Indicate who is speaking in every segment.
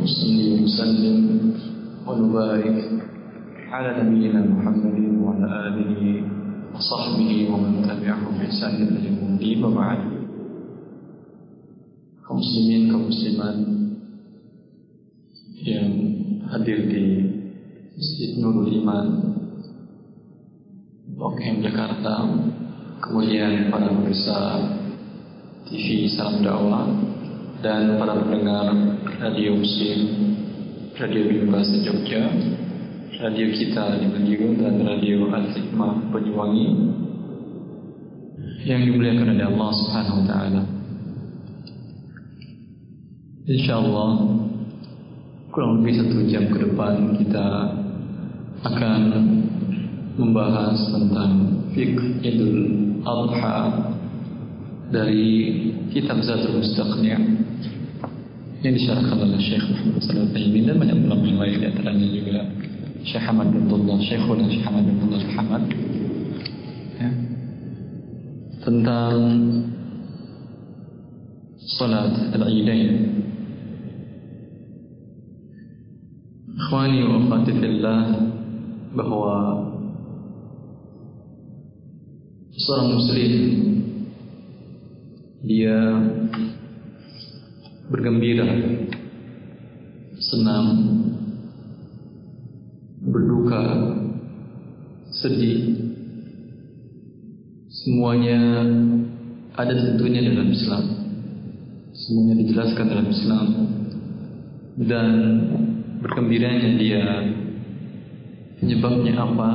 Speaker 1: ونصلي ونسلم ونبارك على نبينا محمد وعلى آله وصحبه ومن تبعهم بإحسان إلى يوم الدين وبعد kaum muslimin kaum muslimat yang hadir di Masjid Nurul Iman Blok M Jakarta kemudian para pemirsa TV Salam Dakwah dan para pendengar Radio Muslim Radio Bahasa Jogja Radio kita di Madiun dan Radio Al-Hikmah Banyuwangi yang dimuliakan oleh Allah Subhanahu wa taala. Insyaallah kurang lebih satu jam ke depan kita akan membahas tentang fiqh Idul Adha dari kitab Zadul Mustaqni' yang disyarahkan oleh Syekh Muhammad Sallallahu Alaihi dan banyak ulama yang lain di antaranya juga Syekh Hamad bin Abdullah Syekhuna Syekh Hamad bin Abdullah Hamad ya. tentang salat al-Idain Ikhwani wa akhwati fillah bahwa seorang muslim dia bergembira senang berduka sedih. Semuanya ada tentunya dalam Islam. Semuanya dijelaskan dalam Islam. Dan bergembiranya dia penyebabnya apa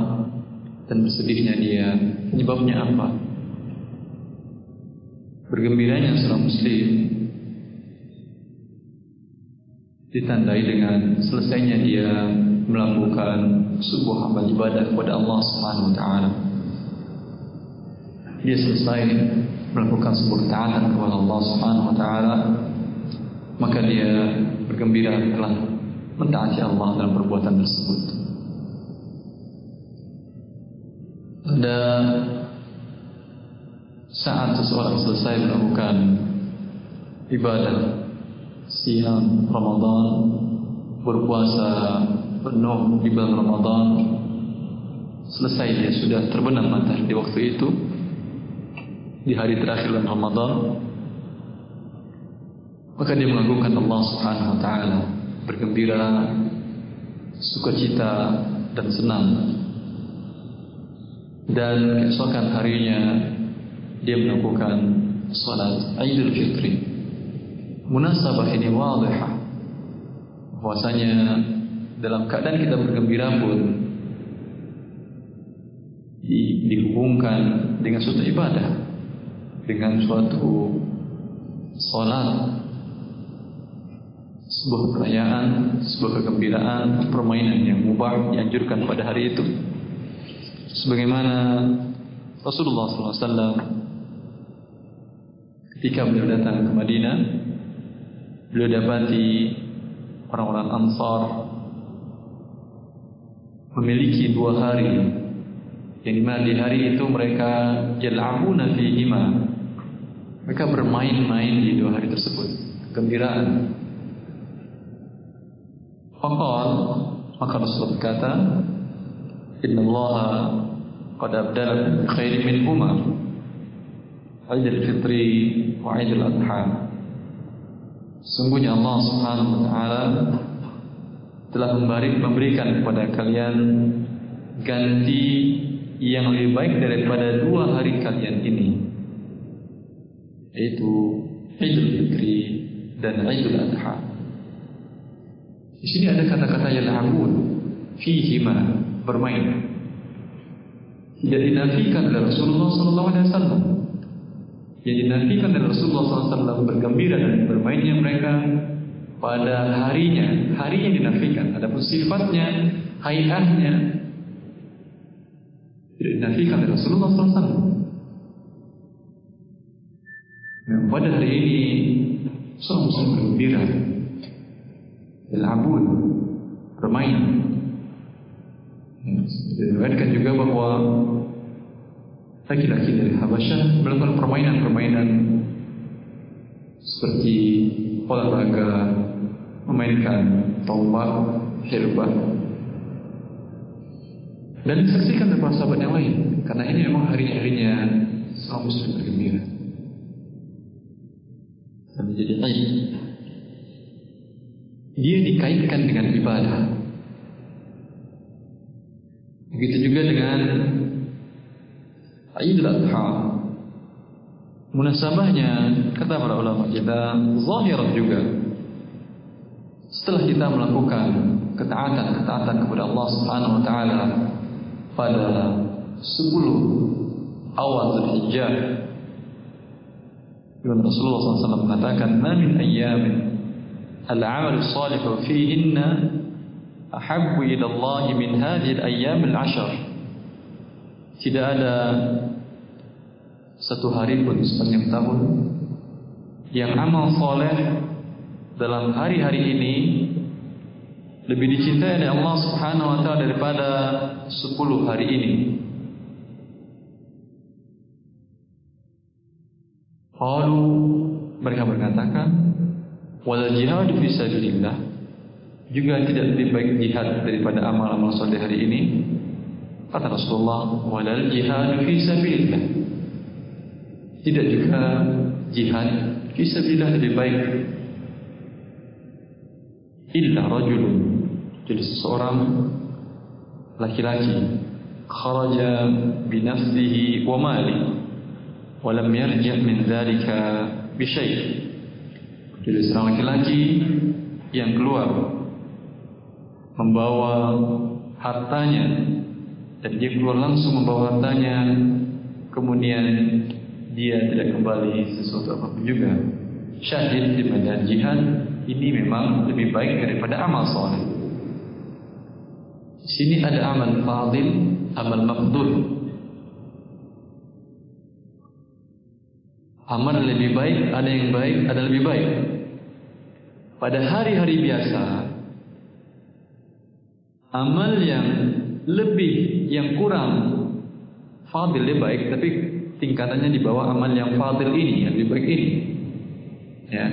Speaker 1: dan bersedihnya dia penyebabnya apa. Bergembiranya seorang muslim ditandai dengan selesainya dia melakukan sebuah amal ibadah kepada Allah Subhanahu wa taala dia selesai melakukan sebuah ketaatan kepada Allah Subhanahu wa taala maka dia bergembira telah mentaati Allah dalam perbuatan tersebut. Pada saat seseorang selesai melakukan ibadah siang Ramadan berpuasa penuh di bulan Ramadan selesai dia sudah terbenam matahari di waktu itu di hari terakhir bulan Ramadan maka dia mengagungkan Allah Subhanahu wa taala bergembira, sukacita dan senang. Dan keesokan harinya dia melakukan salat Idul Fitri. Munasabah ini wadihah. Bahwasanya dalam keadaan kita bergembira pun di, dihubungkan dengan suatu ibadah, dengan suatu salat sebuah perayaan, sebuah kegembiraan, permainan yang mubah dianjurkan pada hari itu. Sebagaimana Rasulullah SAW ketika beliau datang ke Madinah, beliau dapati orang-orang Ansar memiliki dua hari. Yang di mana di hari itu mereka yal'abuna fihima. Mereka bermain-main di dua hari tersebut. Kegembiraan. Faqal maka Rasulullah berkata Inna Allah qad abdala bi khairin min huma Aidil Fitri wa Aidil Adha Sungguhnya Allah Subhanahu wa taala telah memberikan kepada kalian ganti yang lebih baik daripada dua hari kalian ini yaitu Idul Fitri dan Idul Adha di sini ada kata-kata yal'abun fihima bermain. Tidak dinafikan oleh Rasulullah sallallahu alaihi wasallam. Yang dinafikan oleh Rasulullah SAW bergembira dan bermainnya mereka pada harinya, harinya dinafikan. Adapun sifatnya, hayahnya tidak dinafikan oleh Rasulullah SAW. Nah, pada hari ini seorang muslim bergembira Yal'abun Bermain Diriwayatkan juga bahwa Laki-laki dari Habasyah Melakukan permainan-permainan Seperti Olahraga memainkan tombak, hirbah, dan disaksikan oleh para sahabat yang lain. Karena ini memang hari-harinya seorang muslim bergembira. Dan menjadi aib. Dia dikaitkan dengan ibadah. Begitu juga dengan Idul Adha munasabahnya kata para ulama kita zahirat juga setelah kita melakukan ketaatan-ketaatan kepada Allah Subhanahu wa taala pada 10 awal Zulhijjah Ibn Rasulullah SAW mengatakan Ma min ayyamin al-amal salihu fihinna ahabbu ila Allah min hadhihi al-ayyam al-ashr Tidak ada satu hari pun sepanjang tahun yang amal soleh dalam hari-hari ini lebih dicintai oleh Allah Subhanahu wa taala daripada 10 hari ini. Lalu mereka berkatakan, wal jihad fi sabilillah juga tidak lebih baik jihad daripada amal-amal soleh hari ini. Kata Rasulullah, walal jihad fi sabilillah. Tidak juga jihad fi sabilillah lebih baik illa rajulun jadi seorang laki-laki kharaja binafsihi wa mali wa lam yarji' min dhalika bi syai' jadi seorang laki-laki yang keluar membawa hartanya dan dia keluar langsung membawa hartanya kemudian dia tidak kembali sesuatu apapun juga syahid di medan jihad ini memang lebih baik daripada amal soleh Di sini ada amal fadil, amal mafdul. Amal lebih baik, ada yang baik, ada lebih baik. Pada hari-hari biasa, amal yang lebih, yang kurang fadil lebih baik, tapi tingkatannya di bawah amal yang fadil ini, yang lebih baik ini. Ya.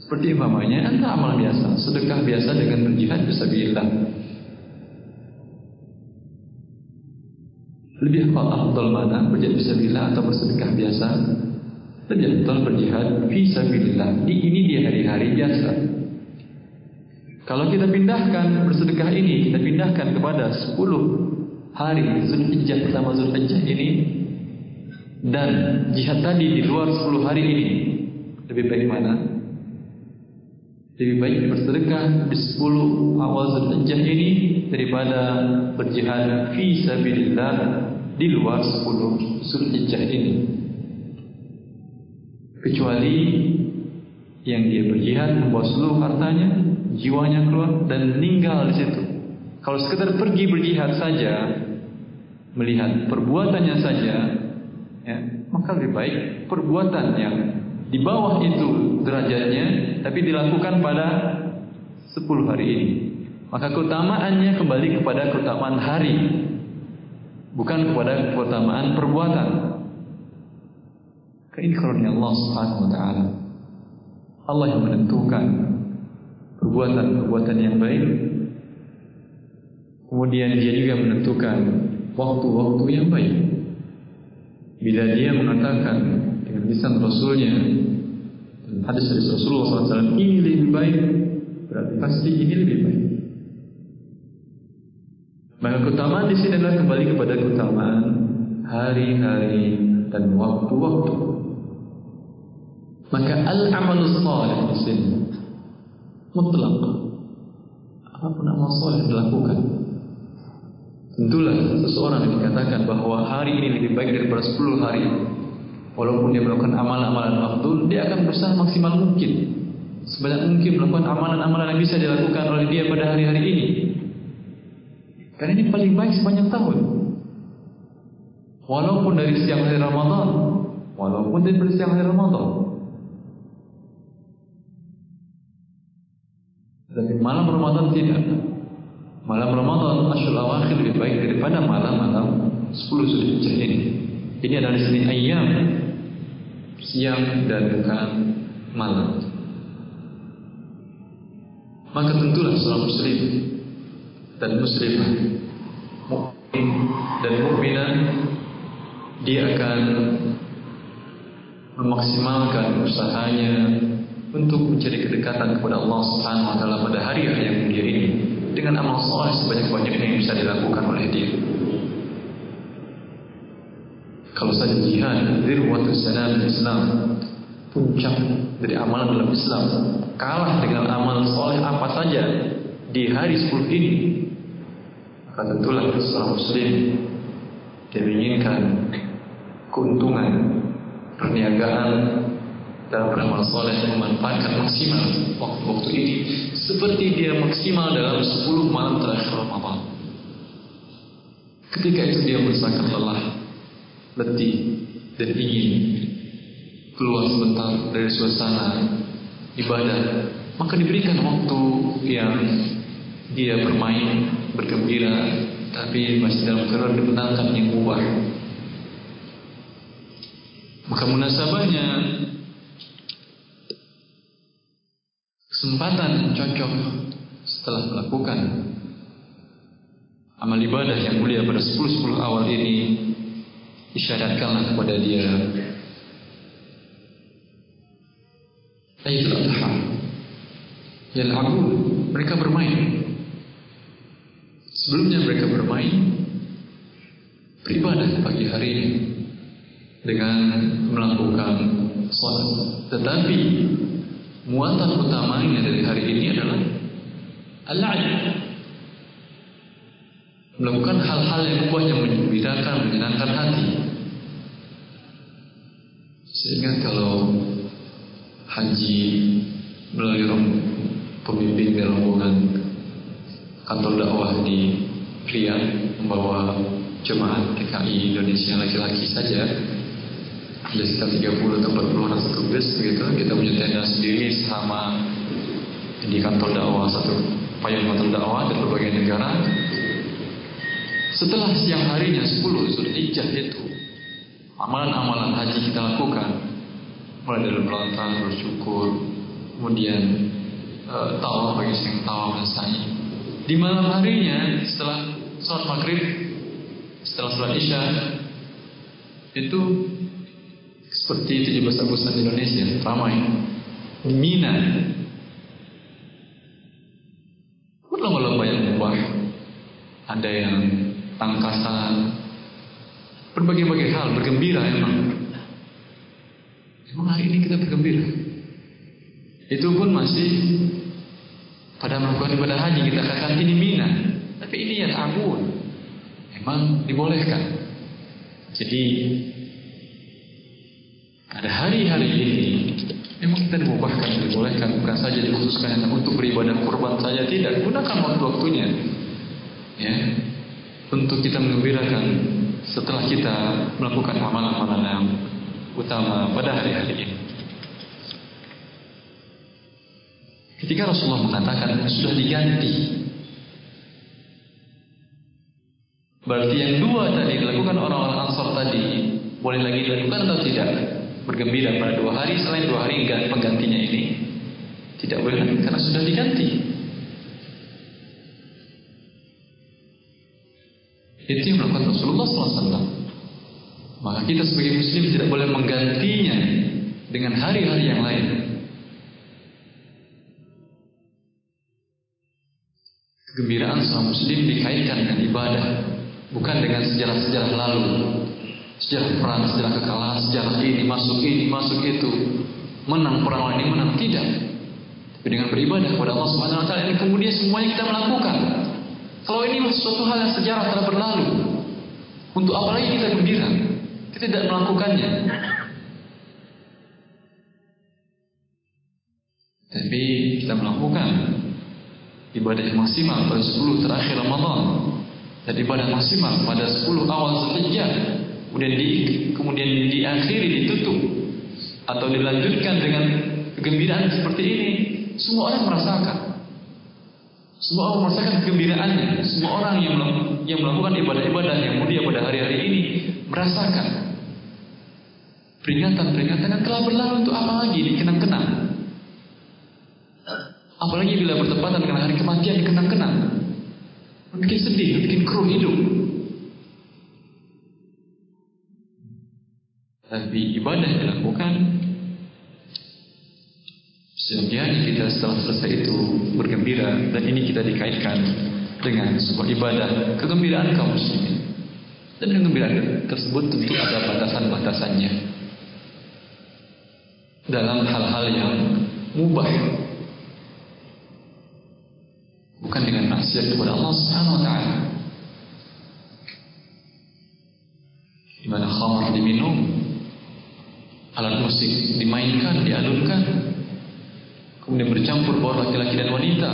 Speaker 1: Seperti umpamanya, anda amal biasa, sedekah biasa dengan berjihad bisa bilang. Lebih afdal mana berjihad fisabilillah atau bersedekah biasa? Lebih afdal berjihad fisabilillah. Di ini dia hari-hari biasa. Kalau kita pindahkan bersedekah ini, kita pindahkan kepada 10 hari Zulhijjah pertama Zulhijjah ini dan jihad tadi di luar 10 hari ini, lebih baik mana? Lebih baik bersedekah di 10 awal Zulhijjah ini daripada berjihad fi sabilillah di luar 10 Zulhijjah ini. Kecuali yang dia berjihad membawa seluruh hartanya, jiwanya keluar dan meninggal di situ. Kalau sekedar pergi berjihad saja, melihat perbuatannya saja, ya, maka lebih baik perbuatan yang di bawah itu derajatnya, tapi dilakukan pada 10 hari ini. Maka keutamaannya kembali kepada keutamaan hari bukan kepada keutamaan perbuatan. Karunia Allah Subhanahu wa taala. Allah yang menentukan perbuatan-perbuatan yang baik. Kemudian dia juga menentukan waktu-waktu yang baik. Bila dia mengatakan dengan lisan Rasulnya hadis dari Rasulullah SAW ini lebih baik, berarti pasti ini lebih baik. Maka keutamaan di sini adalah kembali kepada keutamaan hari-hari dan waktu-waktu. Maka al-amalu salih di sini mutlak. Apa pun amal saleh dilakukan. Tentulah seseorang yang dikatakan bahwa hari ini lebih baik daripada 10 hari. Walaupun dia melakukan amalan-amalan mafdul, dia akan berusaha maksimal mungkin. Sebanyak mungkin melakukan amalan-amalan yang bisa dilakukan oleh dia pada hari-hari ini. Karena ini paling baik sepanjang tahun. Walaupun dari siang hari Ramadan, walaupun dari siang hari Ramadan. Malam Ramadan tidak. Malam Ramadan Asyul Awakhir lebih baik daripada malam-malam 10 Zulhijjah ini. Ini adalah sini ayam siang dan bukan malam. maka tentulah seorang muslim dan muslimah mukmin dan mukminah dia akan memaksimalkan usahanya untuk mencari kedekatan kepada Allah Subhanahu wa taala pada hari yang mulia ini dengan amal soleh sebanyak-banyaknya yang bisa dilakukan oleh dia. Kalau saja jihad, dirwatus salam Islam, puncak dari amalan dalam Islam, kalah dengan amal soleh apa saja di hari 10 ini, maka tentulah seorang muslim dia menginginkan keuntungan perniagaan dalam beramal soleh memanfaatkan maksimal waktu-waktu ini. Seperti dia maksimal dalam 10 malam terakhir Ramadan. Ketika itu dia merasakan lelah, letih, dan ingin keluar sebentar dari suasana ibadah, maka diberikan waktu yang dia bermain, bergembira, tapi masih dalam keadaan dibenarkan yang mubah maka munasabahnya kesempatan cocok setelah melakukan amal ibadah yang mulia pada 10-10 awal ini isyaratkanlah kepada dia. Aidul Adha Yal'abun Mereka bermain. Sebelumnya mereka bermain Beribadah pagi hari ini dengan melakukan sholat. Tetapi muatan utamanya dari hari ini adalah al-laib. Melakukan hal-hal yang yang menggembirakan, menyenangkan hati. Sehingga kalau haji melalui pemimpin rombongan kantor dakwah di Riyadh membawa jemaat TKI Indonesia laki-laki saja ada sekitar 30 atau 40 orang bus begitu kita punya tenda sendiri sama di kantor dakwah satu payung kantor dakwah dari berbagai negara. Setelah siang harinya 10 Zulhijjah itu amalan-amalan haji kita lakukan mulai dari melontar bersyukur kemudian e, tawaf bagi yang tawaf dan di malam harinya setelah sholat maghrib setelah sholat isya itu seperti 17 Agustus Indonesia ramai. Mina. Lomba-lomba yang mubah ada yang tangkasan. Berbagai-bagai hal bergembira emang. Emang hari ini kita bergembira? Itu pun masih pada melakukan ibadah haji kita katakan ini mina. Tapi ini yang agun memang dibolehkan? Jadi ada hari-hari ini memang kita dimubahkan, dibolehkan bukan saja dikhususkan untuk beribadah kurban saja tidak. Gunakan waktu-waktunya ya untuk kita mengembirakan setelah kita melakukan amalan-amalan yang utama pada hari-hari ini. Ketika Rasulullah mengatakan sudah diganti Berarti yang dua tadi dilakukan orang-orang Ansor tadi boleh lagi dilakukan atau tidak? Bergembira pada dua hari selain dua hari penggantinya ini tidak boleh karena sudah diganti. Itu yang melakukan Rasulullah SAW. Maka kita sebagai Muslim tidak boleh menggantinya dengan hari-hari yang lain. Kegembiraan seorang Muslim dikaitkan dengan ibadah, bukan dengan sejarah-sejarah lalu sejarah perang, sejarah kekalahan, sejarah ini masuk ini, masuk itu, menang perang ini menang tidak. Tapi dengan beribadah kepada Allah Subhanahu Wa Taala ini kemudian semuanya kita melakukan. Kalau ini suatu hal yang sejarah telah berlalu, untuk apa lagi kita gembira? Kita tidak melakukannya. Tapi kita melakukan ibadah yang maksimal pada 10 terakhir Ramadan dan ibadah maksimal pada 10 awal Zulhijjah kemudian di kemudian diakhiri ditutup atau dilanjutkan dengan kegembiraan seperti ini semua orang merasakan semua orang merasakan kegembiraannya semua orang yang yang melakukan ibadah-ibadah yang mulia pada hari-hari ini merasakan peringatan-peringatan yang telah berlalu untuk apa lagi dikenang-kenang Apalagi bila bertepatan dengan hari kematian dikenang-kenang. Bikin sedih, bikin keruh hidup. Tapi ibadah yang dilakukan Sejatinya kita setelah selesai itu bergembira dan ini kita dikaitkan dengan sebuah ibadah kegembiraan kaum muslimin. Dan kegembiraan tersebut tentu ada batasan-batasannya. Dalam hal-hal yang mubah. Bukan dengan maksiat kepada Allah Subhanahu wa taala. Di mana khamar diminum, alat musik dimainkan, dialunkan, kemudian bercampur baur laki-laki dan wanita,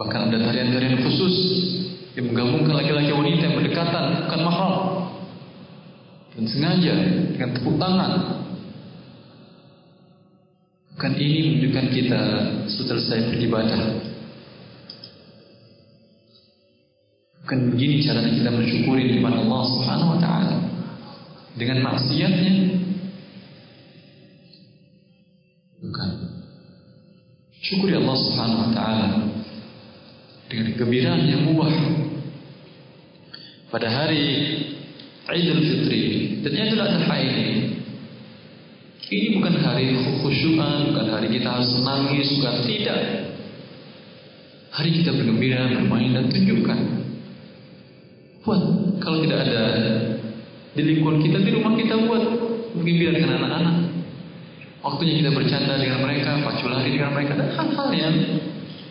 Speaker 1: bahkan ada tarian-tarian khusus yang menggabungkan laki-laki wanita yang berdekatan bukan mahram dan sengaja dengan tepuk tangan. Bukan ini menunjukkan kita selesai beribadah. Bukan begini caranya kita mensyukuri nikmat Allah Subhanahu wa taala dengan maksiatnya. Bukan. Syukuri Allah Subhanahu wa taala dengan kegembiraan yang mubah. Pada hari Idul Fitri dan Idul Adha ini ini bukan hari khusyukan, bukan hari kita harus menangis, bukan. Tidak. Hari kita bergembira, bermain dan tunjukkan. Buat kalau tidak ada di lingkungan kita, di rumah kita buat bergembira dengan anak-anak. Waktunya kita bercanda dengan mereka, pacu lari dengan mereka dan hal-hal yang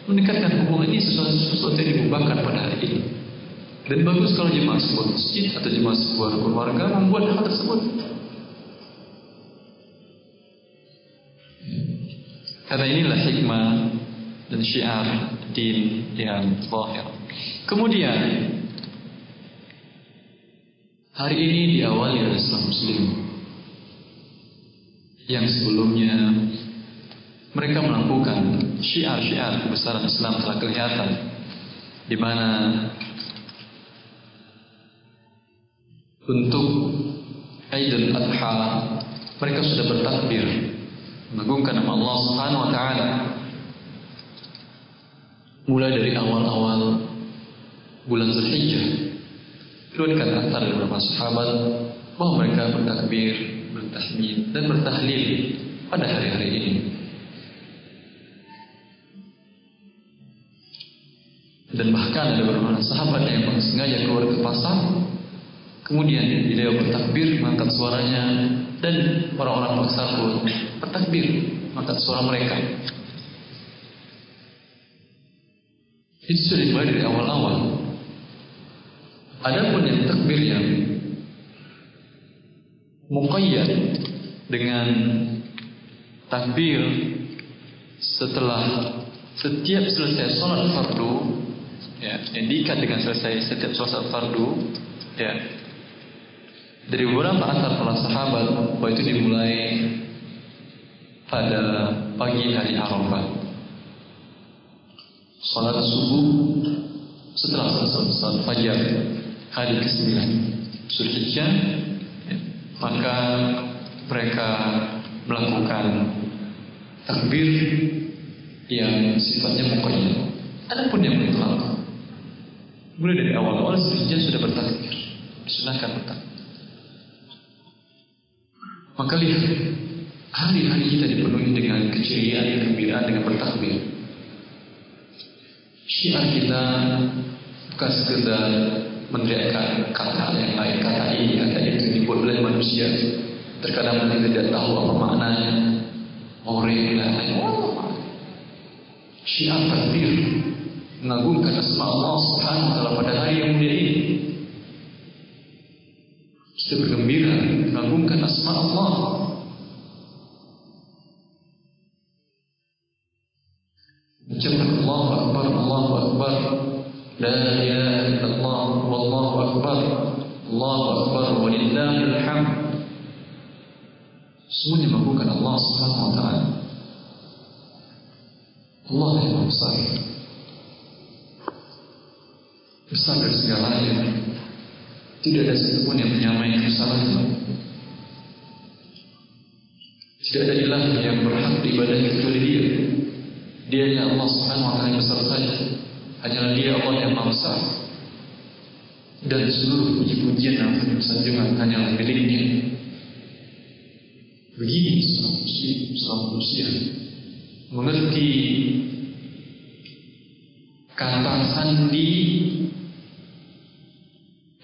Speaker 1: mendekatkan hubungan ini sesuatu, sesuatu yang dibubarkan pada hari ini. Dan bagus kalau jemaah sebuah masjid atau jemaah sebuah keluarga membuat hal tersebut. Karena inilah hikmah dan syiar din yang zahir. Kemudian hari ini diawali oleh Islam Muslim. Yang sebelumnya mereka melakukan syiar-syiar kebesaran Islam telah kelihatan di mana untuk Aidul Adha mereka sudah bertakbir mengagungkan nama Allah Subhanahu wa taala. Mulai dari awal-awal bulan Zulhijjah diriwayatkan antar dari beberapa sahabat bahwa mereka bertakbir, bertahmid dan bertahlil pada hari-hari ini. Dan bahkan ada beberapa sahabat yang sengaja keluar ke pasar Kemudian beliau bertakbir mengangkat suaranya Dan orang-orang pasar pun bertakbir mengangkat suara mereka Itu sudah dimulai dari awal-awal Ada pun yang takbir yang Muqayyad Dengan takbir Setelah Setiap selesai sholat fardu ya, yang diikat dengan selesai setiap sholat fardu ya dari beberapa asal para sahabat bahwa itu dimulai pada pagi hari Arafah. Sholat subuh setelah sholat, sholat fajar hari ke-9 Zulhijjah ya, maka mereka melakukan takbir yang sifatnya muqayyad adapun yang mutlak Mulai dari awal-awal Zulhijjah sudah bertakbir. Disunahkan bertakbir. Maka lihat, hari-hari kita dipenuhi dengan keceriaan, kegembiraan dengan bertakbir. Syiar kita bukan sekedar meneriakkan kata yang lain, kata ini, kata itu dibuat oleh manusia. Terkadang mereka tidak tahu apa maknanya. Ore dan lain Syiar takbir mengagungkan asma Allah Subhanahu wa taala pada hari yang mulia ini. Kita bergembira mengagungkan asma Allah. Ucapkan Allahu Akbar, Allahu Akbar. La ilaha akbar. Allahu Akbar walillahil hamd. Semuanya mengagungkan Allah Subhanahu wa taala. Allah yang besar besar dari segalanya. Tidak ada satupun yang menyamai kesalahan. Tidak ada ilah yang berhak diibadahi kecuali dia. Dia yang Allah Subhanahu wa taala besar saja. Hanyalah dia Allah yang maha besar. Dan seluruh puji-pujian dan sanjungan hanyalah miliknya. Begini seorang muslim, seorang manusia mengerti kata sandi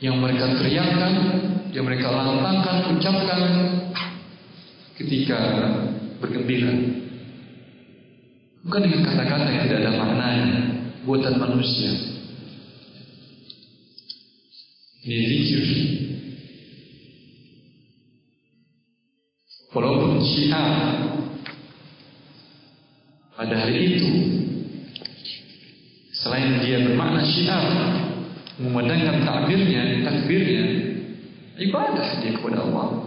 Speaker 1: yang mereka teriakkan, yang mereka lantangkan, ucapkan ketika bergembira. Bukan dengan kata-kata yang tidak ada maknanya, buatan manusia. Zikir. Walaupun syiar pada hari itu selain dia bermakna syiar memandangkan takbirnya, takbirnya ibadah dia kepada Allah.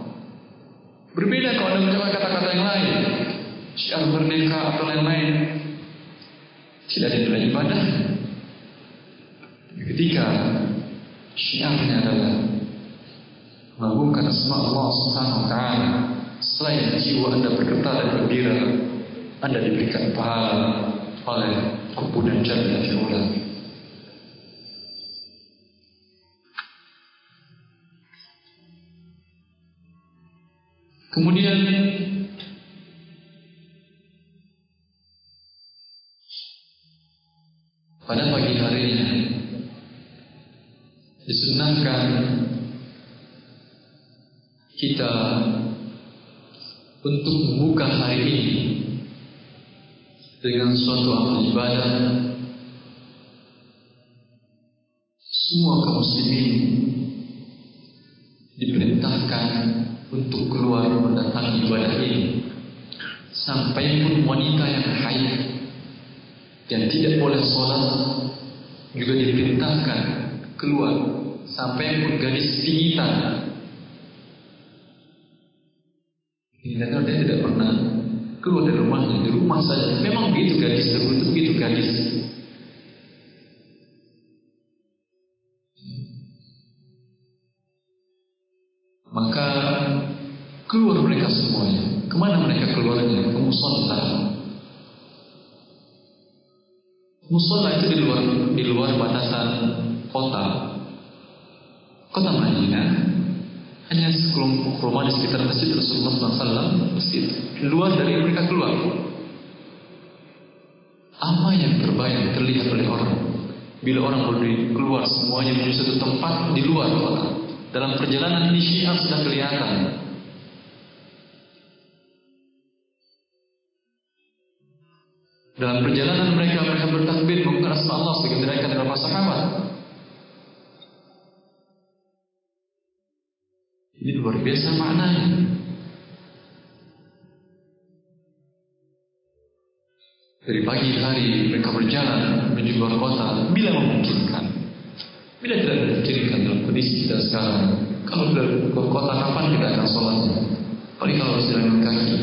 Speaker 1: Berbeda kalau ada mencoba kata-kata yang lain, syiar merdeka atau lain-lain, tidak ada ibadah. Ketika syiarnya adalah mengagungkan asma Allah Subhanahu wa taala, selain jiwa Anda bergetar dan bergembira, Anda diberikan pahala oleh Rabbul Jalla fi'ula. Kemudian pada pagi disunahkan kita untuk membuka hari ini dengan suatu amal ibadah. Semua kaum muslimin diperintahkan untuk keluar mendatangi ibadah ini. Sampai pun wanita yang haid dan tidak boleh sholat juga diperintahkan keluar sampai pun gadis pingitan pingitan dia tidak pernah keluar dari rumahnya di rumah saja memang begitu gadis terbentuk begitu gadis maka keluar mereka semuanya. Ke mana mereka keluarnya? Ke musola. Musola itu di luar di luar batasan kota. Kota Madinah hanya sekelompok rumah di sekitar masjid Rasulullah SAW masjid luar dari mereka keluar apa yang terbayang terlihat oleh orang bila orang berdiri keluar semuanya menuju satu tempat di luar kota dalam perjalanan ini syiar sudah kelihatan. Dalam perjalanan mereka mereka bertakbir mengenal asma Allah sebagai dalam para sahabat. Ini luar biasa maknanya. Dari pagi hari mereka berjalan menuju luar kota bila memungkinkan. Bila tidak memikirkan dalam kondisi kita sekarang, kalau ke kota kapan kita akan sholat? Paling kalau harus jalan kaki.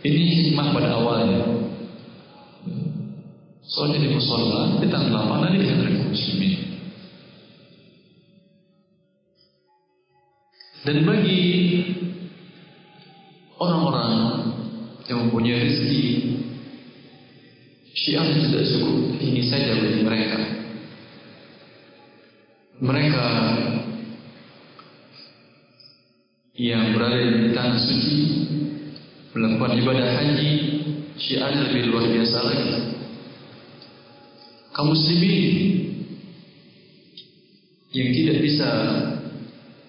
Speaker 1: Ini hikmah pada awalnya. Soalnya di musola di tanggal 8 nanti dari muslimin. Dan bagi orang-orang yang mempunyai rezeki, syiar tidak cukup. Ini saja bagi mereka mereka yang berada di tanah suci melakukan ibadah haji syiar lebih luar biasa lagi kaum muslimin yang tidak bisa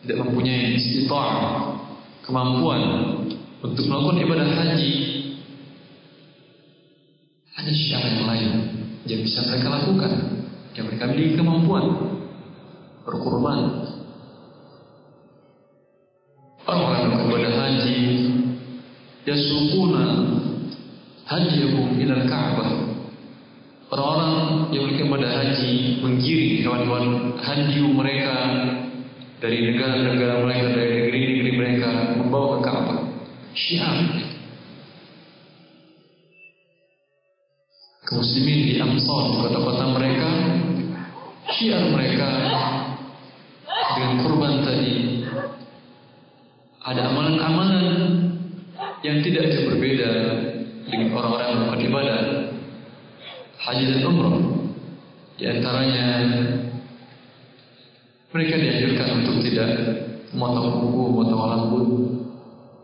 Speaker 1: tidak mempunyai istita'ah kemampuan untuk melakukan ibadah haji ada syiar yang lain yang bisa mereka lakukan yang mereka miliki kemampuan berkurban. Orang-orang yang kepada haji yasukuna hajjahum ila Ka'bah. Orang-orang yang kepada haji menggiring hewan-hewan haji mereka dari negara-negara mereka, dari negeri-negeri mereka membawa ke Ka'bah. Syiar. Kaum muslimin di di kota-kota mereka, syiar mereka dengan kurban tadi ada amalan-amalan yang tidak jauh berbeda dengan orang-orang yang melakukan haji dan umrah. Di antaranya mereka dianjurkan untuk tidak memotong kuku, memotong rambut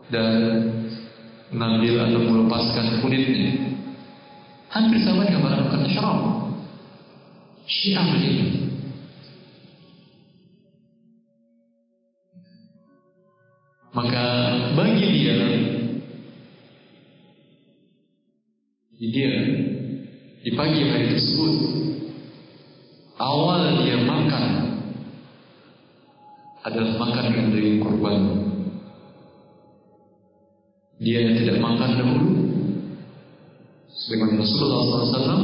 Speaker 1: dan mengambil atau melepaskan kulitnya. Hampir sama dengan melakukan ihram. Syiah begitu. Maka bagi dia dia di pagi hari tersebut awal dia makan adalah makan dengan daging kurban. Dia tidak makan dahulu, sebagaimana Rasulullah SAW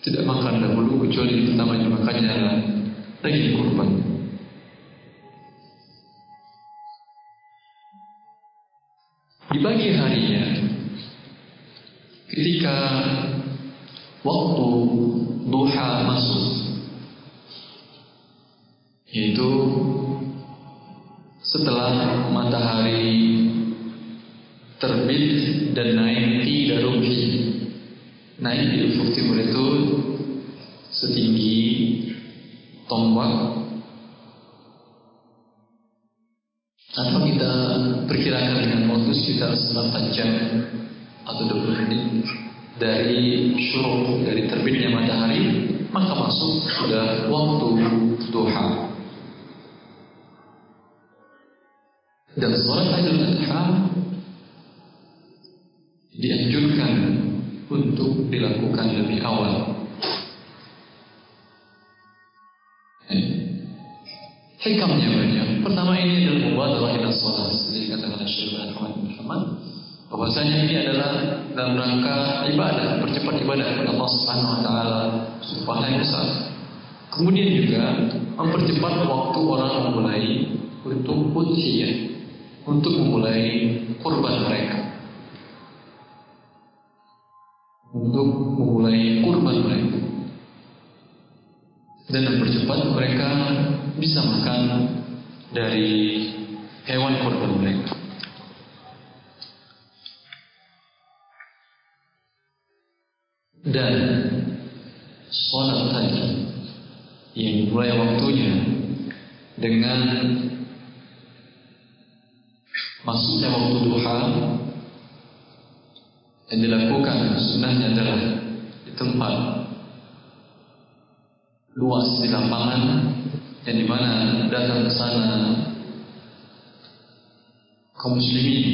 Speaker 1: tidak makan dahulu kecuali pertama yang makannya adalah daging kurban. Di pagi harinya, ketika waktu duha masuk, yaitu setelah matahari terbit dan naik di darumhi naik di ufuk timur itu setinggi tombak. Atau kita perkirakan dengan waktu sekitar 8 jam atau 20 menit dari syuruk dari terbitnya matahari maka masuk sudah waktu duha dilakukan lebih awal. Eh, hikamnya banyak. Pertama ini adalah mubadarah ila sholat. Jadi katakan Syekh Ahmad Muhammad bahwasanya ini adalah dalam rangka ibadah, percepat ibadah kepada Allah Subhanahu wa taala supaya yang besar. Kemudian juga mempercepat waktu orang memulai untuk udhiyah untuk memulai kurban mereka. Untuk memulai kurban mereka. Dan mempercepat mereka bisa makan dari hewan kurban mereka. Dan sholat tadi yang mulai waktunya dengan Maksudnya waktu duha yang dilakukan sunnahnya adalah di tempat luas di lapangan yang di mana datang ke sana kaum muslimin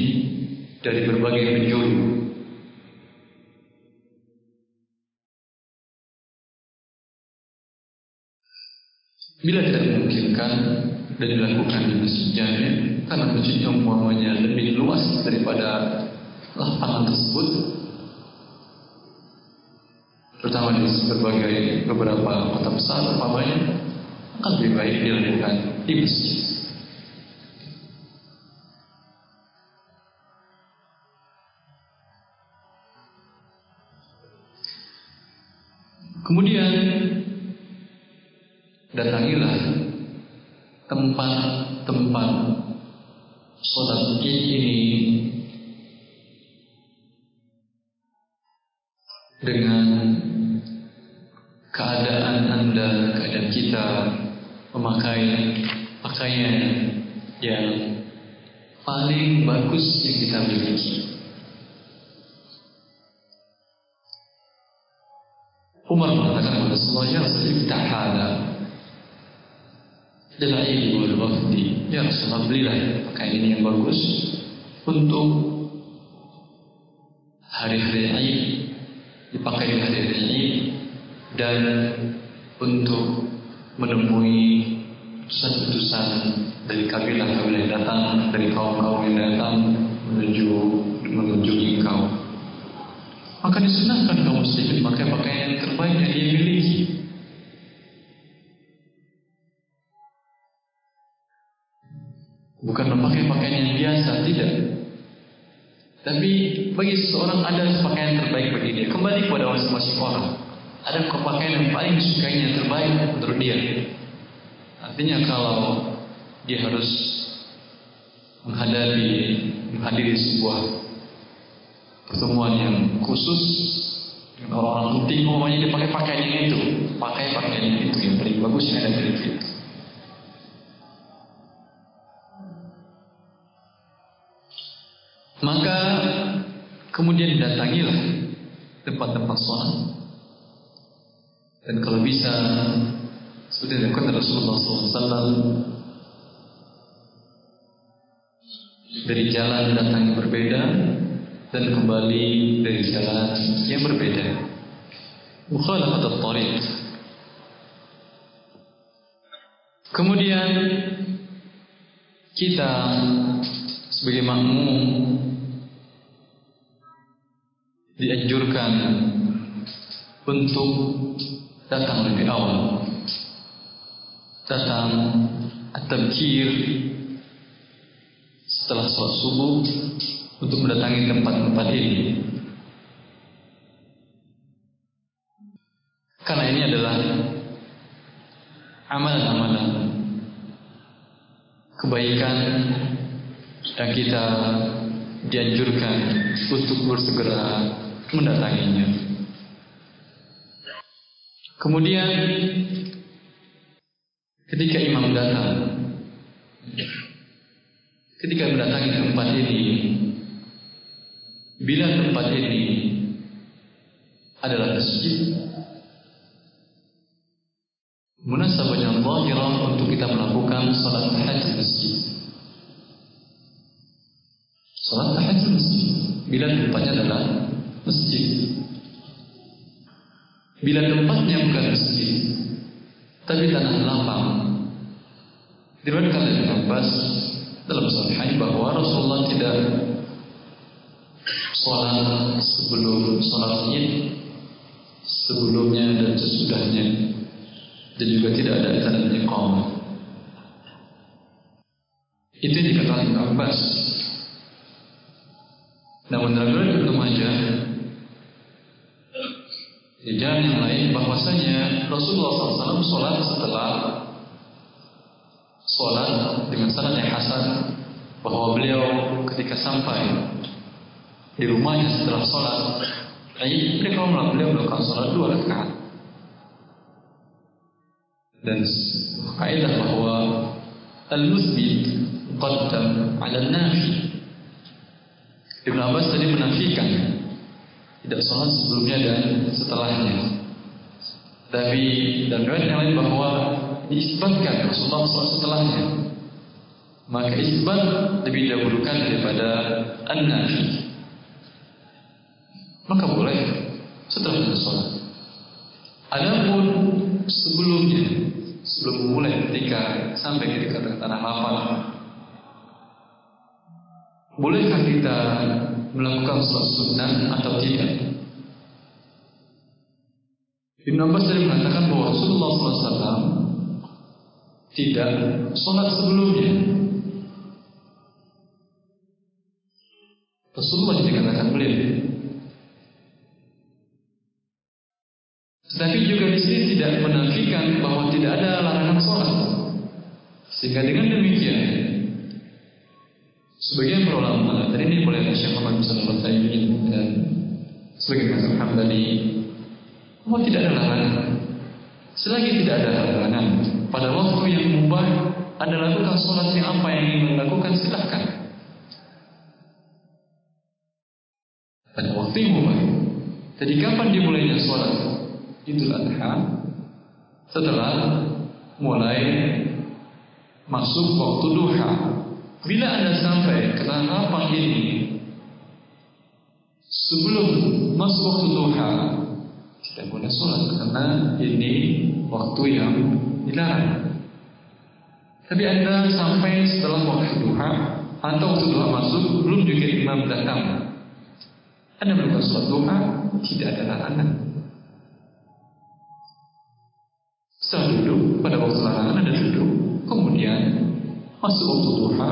Speaker 1: dari berbagai penjuru. Bila tidak memungkinkan dan dilakukan di masjid jami karena masjid yang umpamanya lebih luas daripada lapangan tersebut terutama di berbagai beberapa kota besar umpamanya akan lebih baik dilakukan di masjid. Kemudian datangilah tempat-tempat sholat id ini lil wal wafdi ya. Rasulullah belilah pakaian ini yang bagus untuk hari-hari Eid dipakai di hari-hari Eid dan untuk menemui utusan-utusan dari kabilah-kabilah yang datang dari kaum-kaum yang datang menuju mengunjungi engkau. Maka disunahkan kaum muslimin pakai pakaian yang terbaik yang dia miliki Bukan memakai pakaian yang biasa, tidak. Tapi bagi seseorang ada pakaian terbaik bagi dia. Kembali kepada masing-masing orang. Ada pakaian yang paling disukainya terbaik menurut dia. Artinya kalau dia harus menghadapi menghadiri sebuah pertemuan yang khusus dengan orang-orang penting umpamanya dia pakai pakaian yang itu pakai pakaian yang itu yang paling bagus yang ada di itu kemudian datangilah tempat-tempat sholat dan kalau bisa yang dilakukan Rasulullah SAW dari jalan datang yang berbeda dan kembali dari jalan yang berbeda. Mukhalafat at-tariq. Kemudian kita sebagai makmum dianjurkan untuk datang lebih awal. Datang at-tabkir setelah sholat subuh untuk mendatangi tempat-tempat ini. Karena ini adalah amalan-amalan kebaikan yang kita dianjurkan untuk bersegera mendatanginya. Kemudian ketika imam datang, ketika mendatangi tempat ini, bila tempat ini adalah masjid, munasabahnya zahirah untuk kita melakukan salat tahajud masjid. Salat tahajud masjid bila tempatnya adalah masjid. Bila tempatnya bukan masjid, tapi tanah lapang. Diriwayatkan oleh Abbas dalam Sahih bahwa Rasulullah tidak sholat sebelum sholat id, sebelumnya dan sesudahnya, dan juga tidak ada tanda iqamah. Itu yang dikatakan Abbas. Namun dalam Ibnu Majah di yang lain bahwasanya Rasulullah SAW sholat setelah sholat dengan sanad yang hasan bahwa beliau ketika sampai di rumahnya setelah sholat Aid beliau beliau melakukan sholat dua rakaat. Dan kaidah bahwa al-musbit qaddam ala nafi Ibn Abbas tadi menafikan tidak sholat sebelumnya dan setelahnya. Tapi dan riwayat yang lain bahwa diisbatkan Rasulullah sholat setelahnya. Maka isbat lebih dahulukan daripada an-nafi. Maka boleh setelah sholat. Adapun sebelumnya, sebelum mulai ketika sampai ketika tanah lapang, Bolehkah kita melakukan sholat sunnah atau tidak? Ibn Abbas tadi mengatakan bahwa Rasulullah SAW tidak sholat sebelumnya. Rasulullah yang dikatakan beliau. Tetapi juga di sini tidak menafikan bahwa tidak ada larangan sholat. Sehingga dengan demikian Sebagian para ulama dan ini boleh Syekh Muhammad bin Shalih Al dan sebagian mazhab Hambali bahwa tidak ada larangan. Selagi tidak ada larangan pada waktu yang mubah Anda lakukan sholat yang apa yang ingin lakukan silahkan. Pada waktu yang mubah. Jadi kapan dimulainya sholat Idul Adha? Setelah mulai masuk waktu duha Bila Anda sampai ke tanah lapang ini sebelum masuk waktu duha, tidak boleh sholat karena ini waktu yang dilarang. Tapi Anda sampai setelah waktu duha atau waktu duha masuk belum juga imam datang. Anda melakukan sholat duha tidak ada larangan. Setelah duduk pada waktu larangan Anda duduk, kemudian Masuk waktu duha,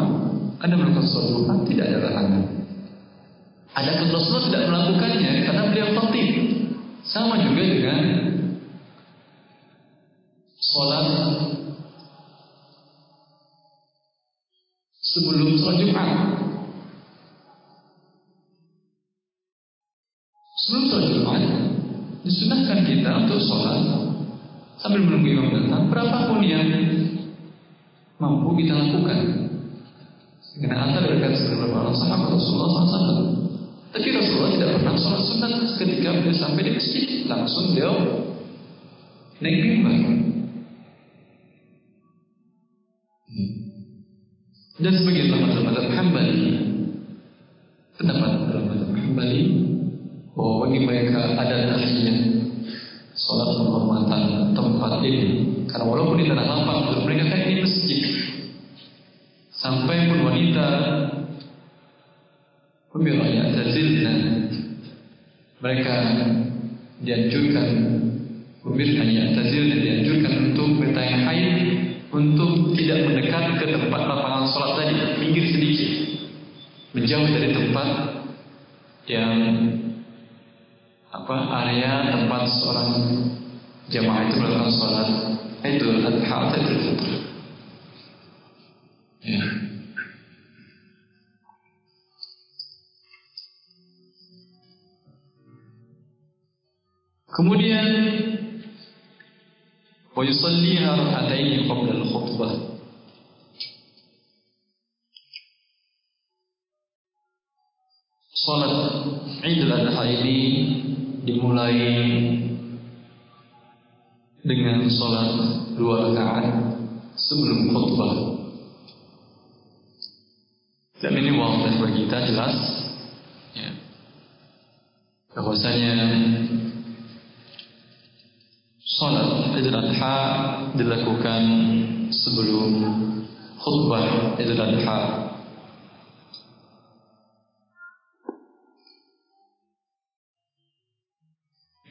Speaker 1: Anda melakukan sholat duha, tidak ada larangan. Ada Rasulullah tidak melakukannya karena beliau penting. Sama juga dengan sholat sebelum sholat Jumat. Sebelum sholat Jumat, disunahkan kita untuk sholat sambil menunggu imam datang. Berapapun yang mampu kita lakukan. Karena asal dekat beberapa orang sahabat Rasulullah SAW. Tapi Rasulullah tidak pernah sholat sunat ketika beliau sampai di masjid. Langsung beliau naik mimbar. Dan sebagian ulama dalam mazhab Hambali pendapat dalam mazhab Hambali bahwa bagi mereka ada tahiyat sholat penghormatan tempat ini karena walaupun di tanah lapang untuk mereka kan ini masjid sampai pun wanita pemirsa tazilna mereka dianjurkan pemirsa tazilna dianjurkan untuk bertanya haid untuk tidak mendekat ke tempat lapangan sholat tadi minggir sedikit menjauh dari tempat yang apa area tempat seorang jamaah itu melakukan sholat حيث حاطت الفطر Kemudian wa yusalliha rak'atayn qabla al-khutbah. Salat Idul Adha ini dimulai dengan salat dua rakaat sebelum khutbah. Dan ini waktu bagi kita jelas ya, bahwasanya Salat Idul Adha dilakukan sebelum khutbah Idul Adha.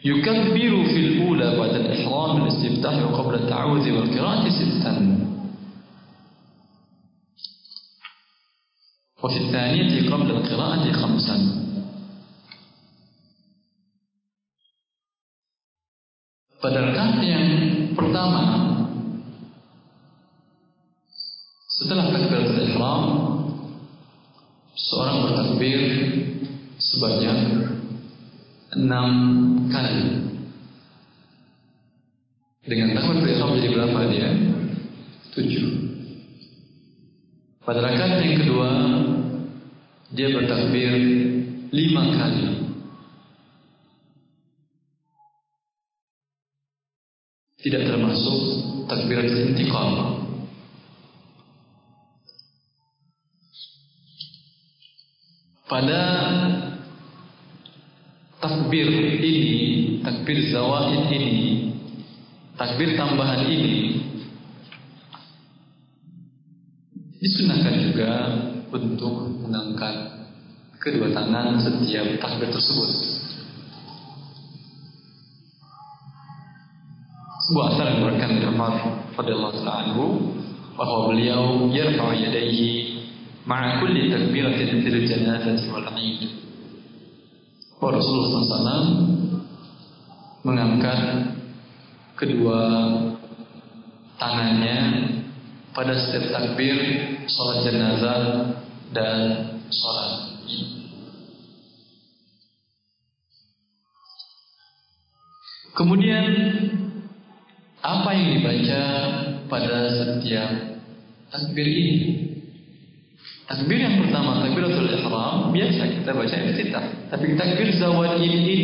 Speaker 1: يكبر في الأولى بعد الإحرام الاستفتاح وقبل التعوذ والقراءة ستا. وفي الثانية قبل القراءة خمسا. Pada rakaat yang pertama setelah takbiratul ihram seorang bertakbir sebanyak enam kali. Dengan takbiratul ihram jadi berapa dia? Tujuh. Pada rakaat yang kedua dia bertakbir lima kali. tidak termasuk takbiratul intiqal. Pada takbir ini, takbir zawaid ini, takbir tambahan ini disunahkan juga untuk mengangkat kedua tangan setiap takbir tersebut. sebuah asal yang diriwayatkan dari Umar radhiyallahu anhu bahwa beliau yarfa'u yadayhi ma'a kulli takbiratin fil janazati wal 'id. Bahwa Rasulullah SAW mengangkat kedua tangannya pada setiap takbir sholat jenazah dan sholat Kemudian apa yang dibaca pada setiap takbir ini? Takbir yang pertama, takbiratul ihram, biasa kita baca iftitah. Tapi takbir zawal ini,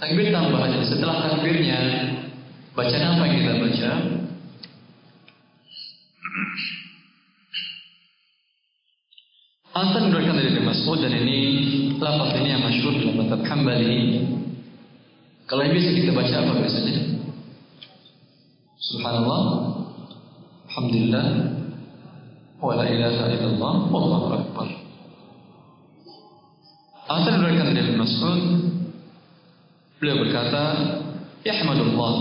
Speaker 1: takbir tambahan setelah takbirnya, bacaan apa yang kita baca? Hasan berikan dari Ibn Mas'ud dan ini lafaz ini yang masyhur dalam mazhab Hambali. Kalau yang bisa kita baca apa biasanya? Subhanallah Alhamdulillah Wa la ilaha illallah Wallahu akbar. Asal berikan dari Mas'ud? Beliau berkata Yahmadullah.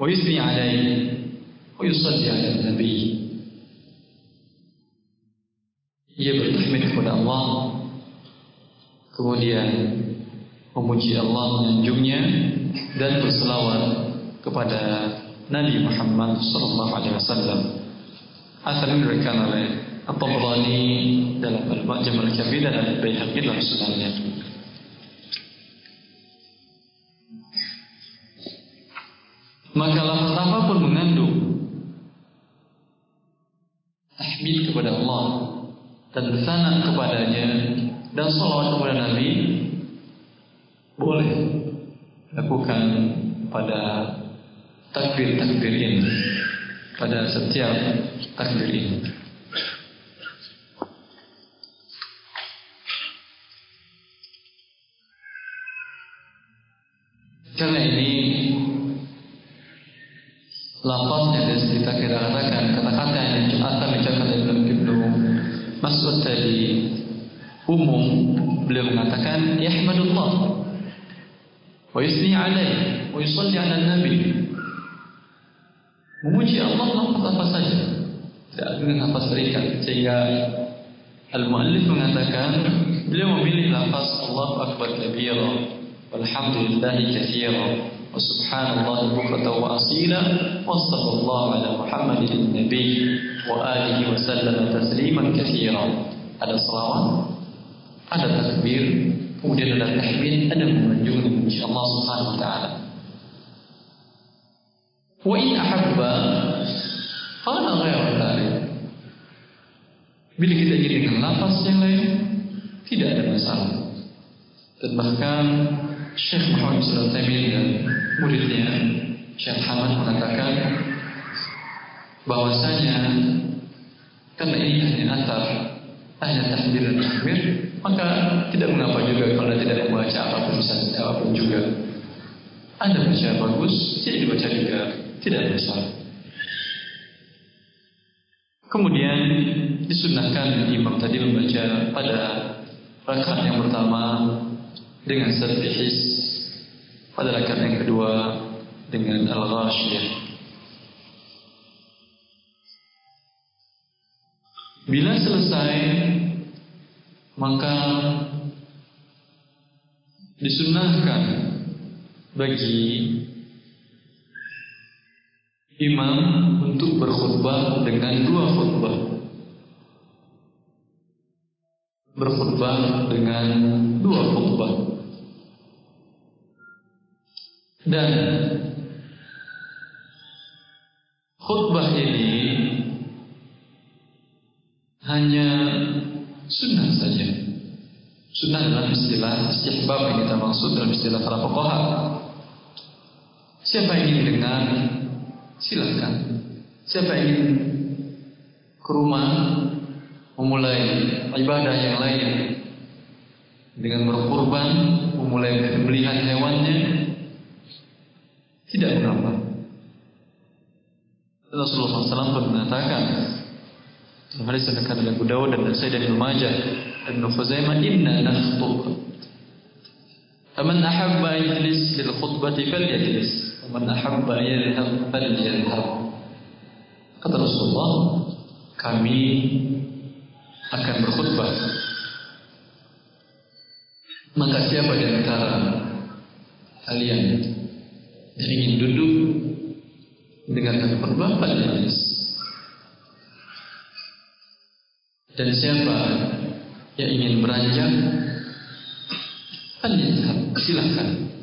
Speaker 1: Wa yusni alaihi Wa yusalli ala Nabi. Ia bertahmid kepada Allah. Kemudian Memuji Allah menyanjungnya Dan berselawat kepada Nabi Muhammad sallallahu alaihi wasallam. Asal diberikan oleh At-Tabrani dalam Al-Mu'jam Al-Kabir dan Al-Baihaqi dalam Sunannya. Maka lafaz apa pun mengandung tahmid kepada Allah dan bersanad kepadanya dan salawat kepada Nabi boleh lakukan pada takbir-takbir ini. Pada setiap takbir ini. Karena ini lafaz yang kita kira katakan kata-kata yang akan diucapkan dalam Ibnu Mas'ud tadi umum. Beliau mengatakan yahmadullah wa yusni alaih wa yusalli ala nabi memuji Allah lafaz apa saja tidak dengan lafaz terikat sehingga al-muallif mengatakan beliau memilih lafaz Allah akbar kabira walhamdulillahi katsira وسبحان الله بكرة وأصيلا وصلى الله على محمد النبي وآله وسلم تسليما كثيرا ada salawat ada takbir kemudian ada tahmid ada mengunjungi memuji Allah Subhanahu wa taala in ahabba qala ghayra dhalik bila kita ingin dengan lafaz yang lain tidak ada masalah. Dan bahkan Syekh Muhammad Taimin dan muridnya Syekh Hamad mengatakan bahwasanya karena ini hanya asar hanya takbir dan maka tidak mengapa juga kalau tidak membaca apa pun bisa apa pun juga. Anda baca bagus tidak dibaca juga tidak ada masalah. Kemudian disunahkan imam tadi membaca pada rakaat yang pertama dengan serbihis pada rakaat yang kedua dengan al-ghashiyah. Bila selesai maka disunahkan bagi imam untuk berkhutbah dengan dua khutbah berkhutbah dengan dua khutbah dan khutbah ini hanya sunnah saja. Sunnah dalam istilah istihbab yang kita maksud dalam istilah para fuqaha. Siapa yang ingin dengar, silakan. Siapa ingin ke rumah memulai ibadah yang lain dengan berkurban, memulai pembelian hewannya, tidak mengapa. Rasulullah SAW pun mengatakan dalam hadis yang dekat dengan Abu Dawud dan Nasai dan Ibnu Majah dan Ibnu Khuzaimah inna nakhtub. Faman ahabba yajlis lil khutbati wa man ahabba yadhhab falyadhhab. Kata Rasulullah, kami akan berkhutbah. Maka siapa di antara kalian dan ingin duduk mendengarkan khutbah pada majelis. Dan siapa yang ingin beranjak, falyadhhab, silahkan.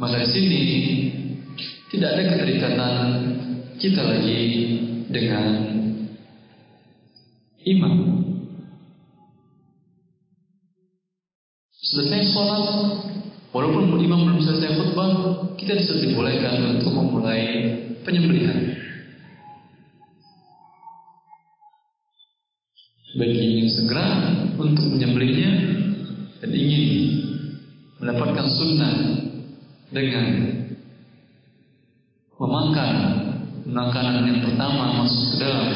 Speaker 1: Maka di sini tidak ada keterikatan kita lagi dengan imam. Selesai sholat Walaupun imam belum selesai khutbah, kita bisa dibolehkan untuk memulai penyembelihan. Bagi ingin segera untuk menyembelihnya dan ingin mendapatkan sunnah dengan memakan makanan yang pertama masuk ke dalam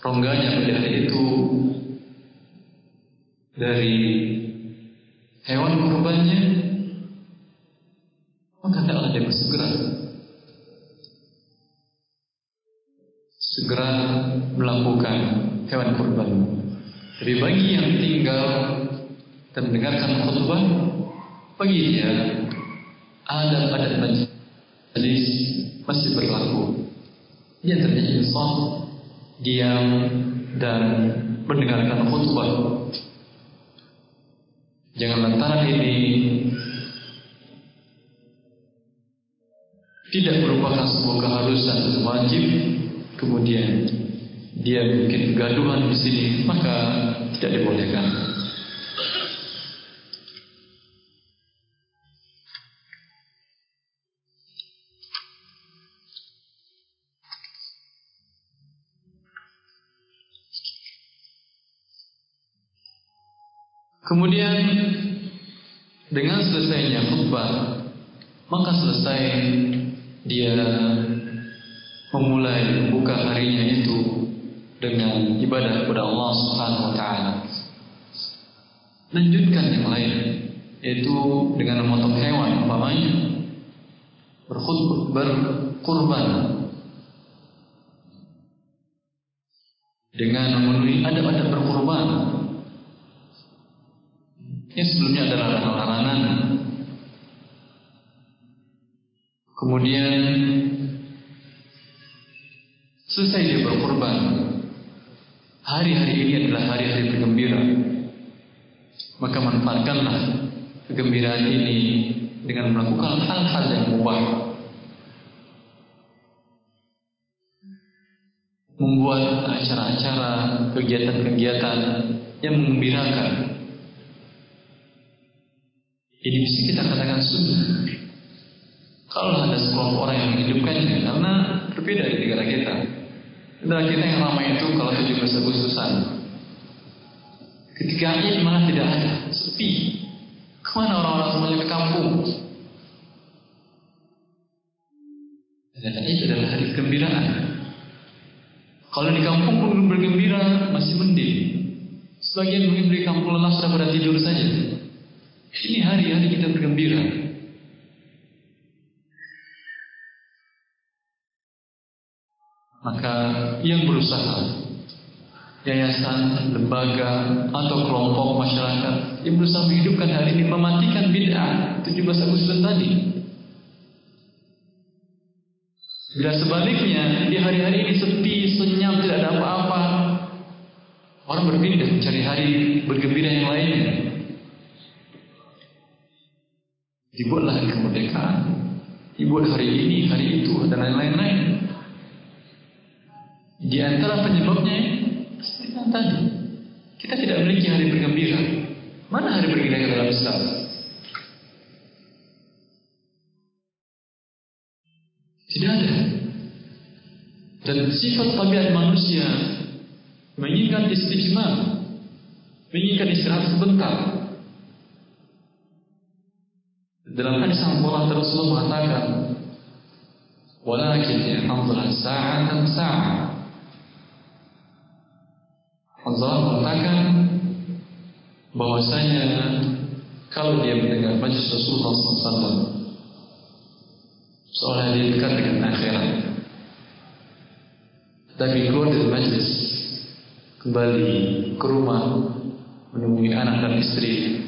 Speaker 1: rongganya pada itu dari hewan kurbannya, maka hendaklah dia bersegera. Segera melakukan hewan kurban. Tapi bagi yang tinggal dan mendengarkan khutbah, bagi dia adat-adat majelis masih berlaku. Dia terjadi insaf, diam dan mendengarkan khutbah. Jangan lantaran ini tidak merupakan sebuah keharusan wajib. Kemudian dia bikin kegaduhan di sini maka tidak dibolehkan Kemudian dengan selesainya khutbah maka selesai dia memulai membuka harinya itu dengan ibadah kepada Allah Subhanahu wa taala. Lanjutkan yang lain yaitu dengan memotong hewan umpamanya berkhutbah berkurban dengan memenuhi adab-adab berkurban yang sebelumnya adalah larangan Kemudian selesai dia berkorban. Hari-hari ini adalah hari-hari bergembira. Maka manfaatkanlah kegembiraan ini dengan melakukan hal-hal yang mubah. Membuat acara-acara, kegiatan-kegiatan yang mengembirakan. Ini bisa kita katakan sunnah. Kalau ada sekelompok orang yang menghidupkannya karena berbeda di negara kita. Negara kita yang ramai itu kalau 17 Agustusan. Ketika Id malah tidak ada, sepi. Ke mana orang-orang semuanya ke kampung? Dan Id adalah hari kegembiraan. Kalau di kampung pun bergembira masih mending. Sebagian mungkin di kampung lelah sudah pada tidur saja. Ini hari-hari kita bergembira. Maka yang berusaha yayasan, lembaga atau kelompok masyarakat yang berusaha menghidupkan hari ini mematikan bid'ah 17 Agustus tadi. Bila sebaliknya di hari-hari ini sepi, senyap, tidak ada apa-apa, orang berpindah mencari hari bergembira yang lainnya. Dibuatlah hari kemerdekaan, dibuat hari ini, hari itu, dan lain-lain. Di antara penyebabnya seperti yang tadi. Kita tidak memiliki hari bergembira. Mana hari bergembira dalam Islam? Tidak ada. Dan sifat tabiat manusia menginginkan istijmah, menginginkan istirahat sebentar. Dalam hadis yang Rasulullah mengatakan, "Walakin ya hamdulillah sa'atan sa'ah." Allah mengatakan bahwasanya kalau dia mendengar majlis Rasulullah SAW seolah dia dekat dengan akhirat tapi keluar dari majlis kembali ke rumah menemui anak dan istri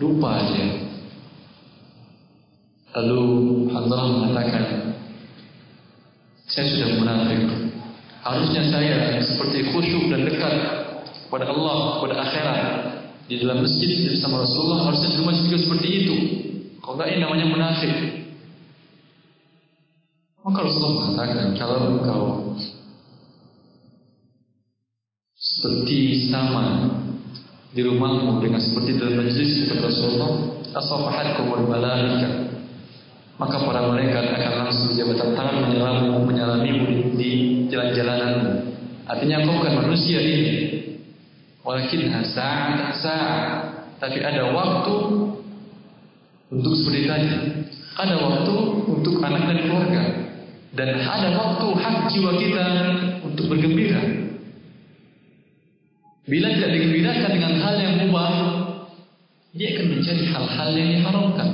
Speaker 1: lupa aja lalu Allah mengatakan saya sudah munafik Harusnya saya seperti khusyuk dan dekat kepada Allah, kepada akhirat di dalam masjid bersama Rasulullah harusnya di rumah juga seperti itu. Kalau enggak ini namanya munafik. Maka Rasulullah mengatakan kalau engkau seperti sama di rumahmu dengan seperti dalam majlis kata Rasulullah asafahatkumul malaika maka para malaikat akan langsung jabatan tangan menyalamu, menyalamimu di jalan-jalanan. Artinya kau bukan manusia ini. Walakin sa'at sa'at. Tapi ada waktu untuk seperti tadi. Ada waktu untuk anak dan keluarga. Dan ada waktu hak jiwa kita untuk bergembira. Bila tidak digembirakan dengan hal yang mubah, dia akan mencari hal-hal yang diharamkan.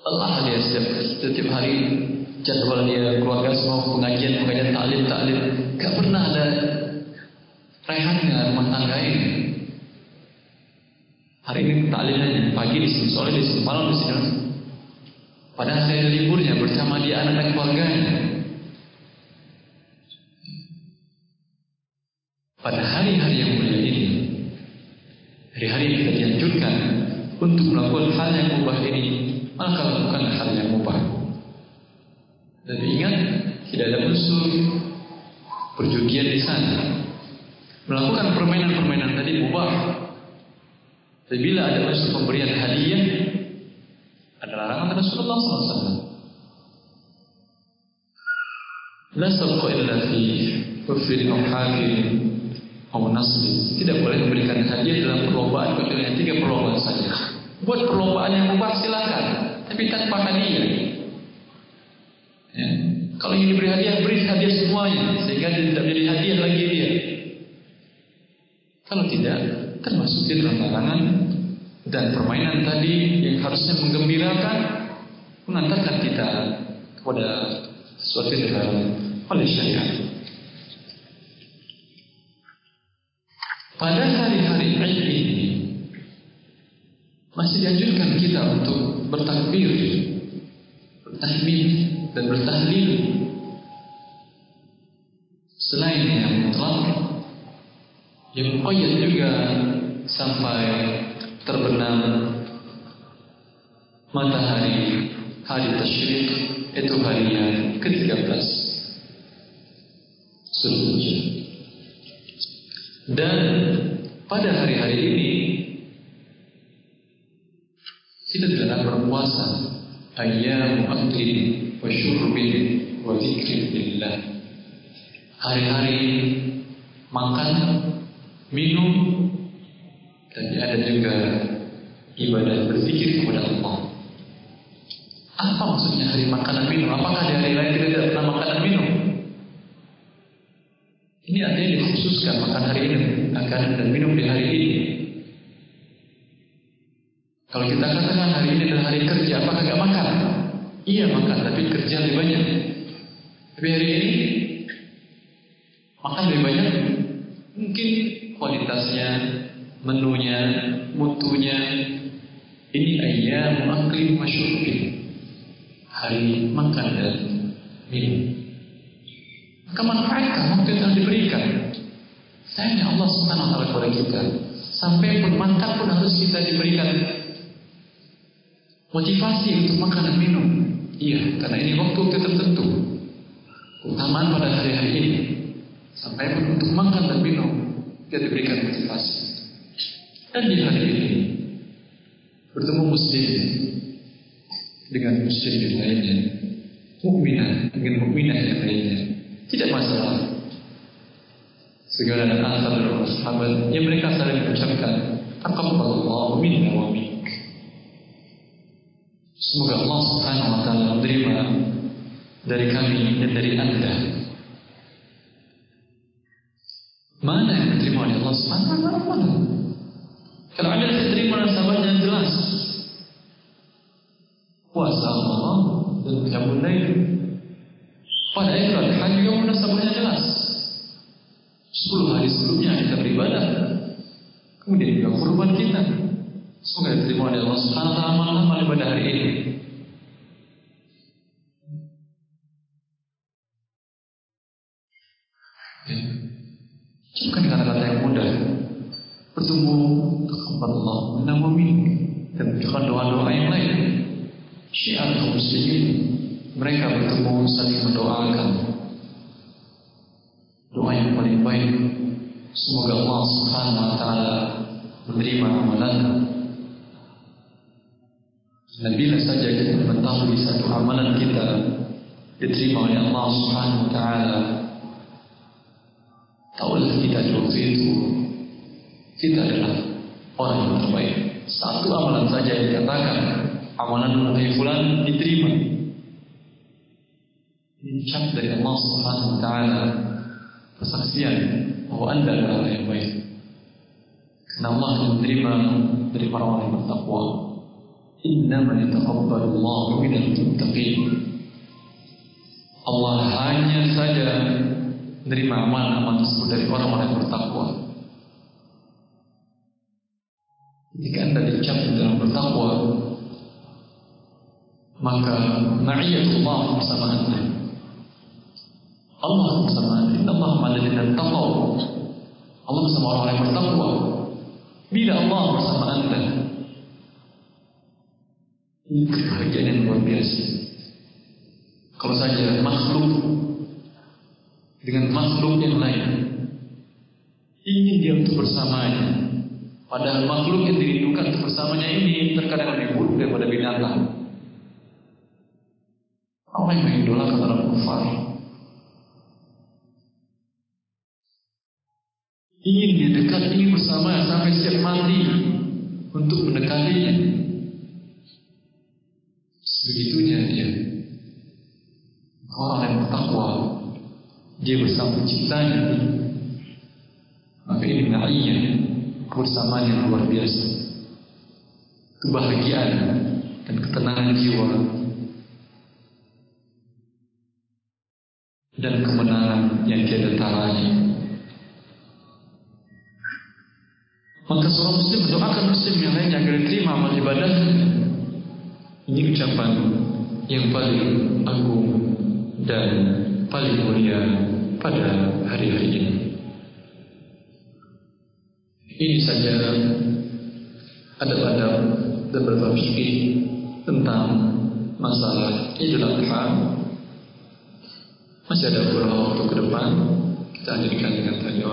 Speaker 1: Allah dia setiap, setiap hari jadwal dia keluarga semua pengajian pengajian taklim taklim. Gak pernah ada rehatnya rumah tangga ini. Hari ini taklim aja pagi di sini sore di sini malam di sini. Pada saya liburnya bersama dia anak dan keluarganya. Pada hari-hari yang mulia ini hari-hari yang kita dianjurkan untuk melakukan hal yang mubah ini maka lakukan hal yang mubah. Dan ingat, tidak ada unsur perjudian di sana. Melakukan permainan-permainan tadi mubah. Bila ada unsur pemberian hadiah, ada larangan Rasulullah SAW. La sabqa illa fi kufrin aw hakim aw nasbi. Tidak boleh memberikan hadiah dalam perlombaan kecuali tiga perlombaan saja. Buat perlombaan yang mubah silakan, tapi tanpa hadiah. Ya. Kalau ingin diberi hadiah, beri hadiah semuanya sehingga tidak menjadi hadiah lagi dia. Kalau tidak, termasuk di dalam larangan dan permainan tadi yang harusnya menggembirakan mengantarkan kita kepada sesuatu yang dilarang oleh syariat. Pada hari-hari Eid ini masih dianjurkan kita untuk bertakbir, bertahmid dan bertahlil. Selain yang mutlak, yang muqayyad juga sampai terbenam matahari hari tasyrik itu harinya ke-13 Zulhijjah. Dan pada hari-hari ini kita dalam berpuasa ayyamu akli wa syurbin wa zikrillah. Hari-hari makan, minum, dan ada juga ibadah berzikir kepada Allah. Apa maksudnya hari makan dan minum? Apakah di hari lain kita tidak pernah makan dan minum? Ini artinya dikhususkan makan hari ini, makan dan minum di hari ini. Kalau kita katakan hari ini adalah hari kerja, apakah gak makan? Iya makan, tapi kerja lebih banyak. Tapi hari ini makan lebih banyak, mungkin kualitasnya, menunya, mutunya. Ini ayam akli masyurubin. Hari makan dan minum. Maka manfaatkan waktu yang diberikan. Sayangnya Allah taala kepada kita. Sampai pun makan pun harus kita diberikan motivasi untuk makan dan minum. Iya, karena ini waktu tertentu. Utamaan pada hari-hari ini. Sampai untuk makan dan minum kita diberikan motivasi. Dan di hari ini bertemu muslim dengan muslim yang lainnya, mukminah dengan mukminah yang lainnya, tidak masalah. Segala asal dari sahabat yang mereka saling mengucapkan, Taqabbalallahu minna wa mink. Semoga Allah Subhanahu wa taala menerima dari kami dan dari Anda. Mana yang diterima oleh Allah Subhanahu wa taala? Kalau ada yang oleh sahabatnya jelas. Puasa Allah dan qiyamul lail. Pada Adha juga munasabahnya jelas. 10 hari sebelumnya kita beribadah. Kemudian juga kurban kita. Semoga diterima oleh Allah Subhanahu wa taala malam pada hari ini. Ya. Bukan kata-kata yang mudah. Bertemu kepada Allah menamami dan menunjukkan doa-doa yang lain. Syiar kaum muslimin mereka bertemu saling mendoakan doa yang paling baik. Semoga Allah Subhanahu wa taala menerima amalan dan bila saja kita mengetahui satu amalan kita diterima oleh Allah Subhanahu wa taala Taulah kita di waktu itu kita adalah orang yang terbaik. Satu amalan saja yang dikatakan amalan Nabi Fulan diterima. Dicap dari Allah Subhanahu Wa Taala kesaksian bahwa anda adalah orang yang baik. Karena Allah akan menerima dari para orang yang bertakwa. Innama yataqabbalu Allahu minal muttaqin. Allah hanya saja menerima amal-amal tersebut dari orang-orang yang bertakwa. Jika anda dicap dalam bertakwa, maka ma'iyatullah bersama anda. Allah bersama anda. Inna Allah ma'aladzina taqaw. Allah bersama orang-orang yang bertakwa. Bila Allah bersama anda, Kebahagiaan yang luar biasa. Kalau saja makhluk dengan makhluk yang lain ingin dia untuk bersamanya, padahal makhluk yang dirindukan untuk bersamanya ini terkadang lebih buruk daripada binatang. Orang yang mengidolakan orang kafir ingin dia dekat, ingin bersama sampai siap mati untuk mendekatinya. Sebegitunya dia. Orang yang bertakwa dia bersama penciptanya. Maka ini ma'iyah bersamaan yang luar biasa. Kebahagiaan dan ketenangan jiwa. Dan kemenangan yang tiada taranya. Maka seorang muslim mendoakan muslim yang lainnya agar diterima amal ibadahnya ini ucapan yang paling agung dan paling mulia pada hari-hari ini. Ini saja ada-ada beberapa fikih tentang masalah Idul Adha. Masih ada beberapa waktu ke depan kita lanjutkan dengan tanya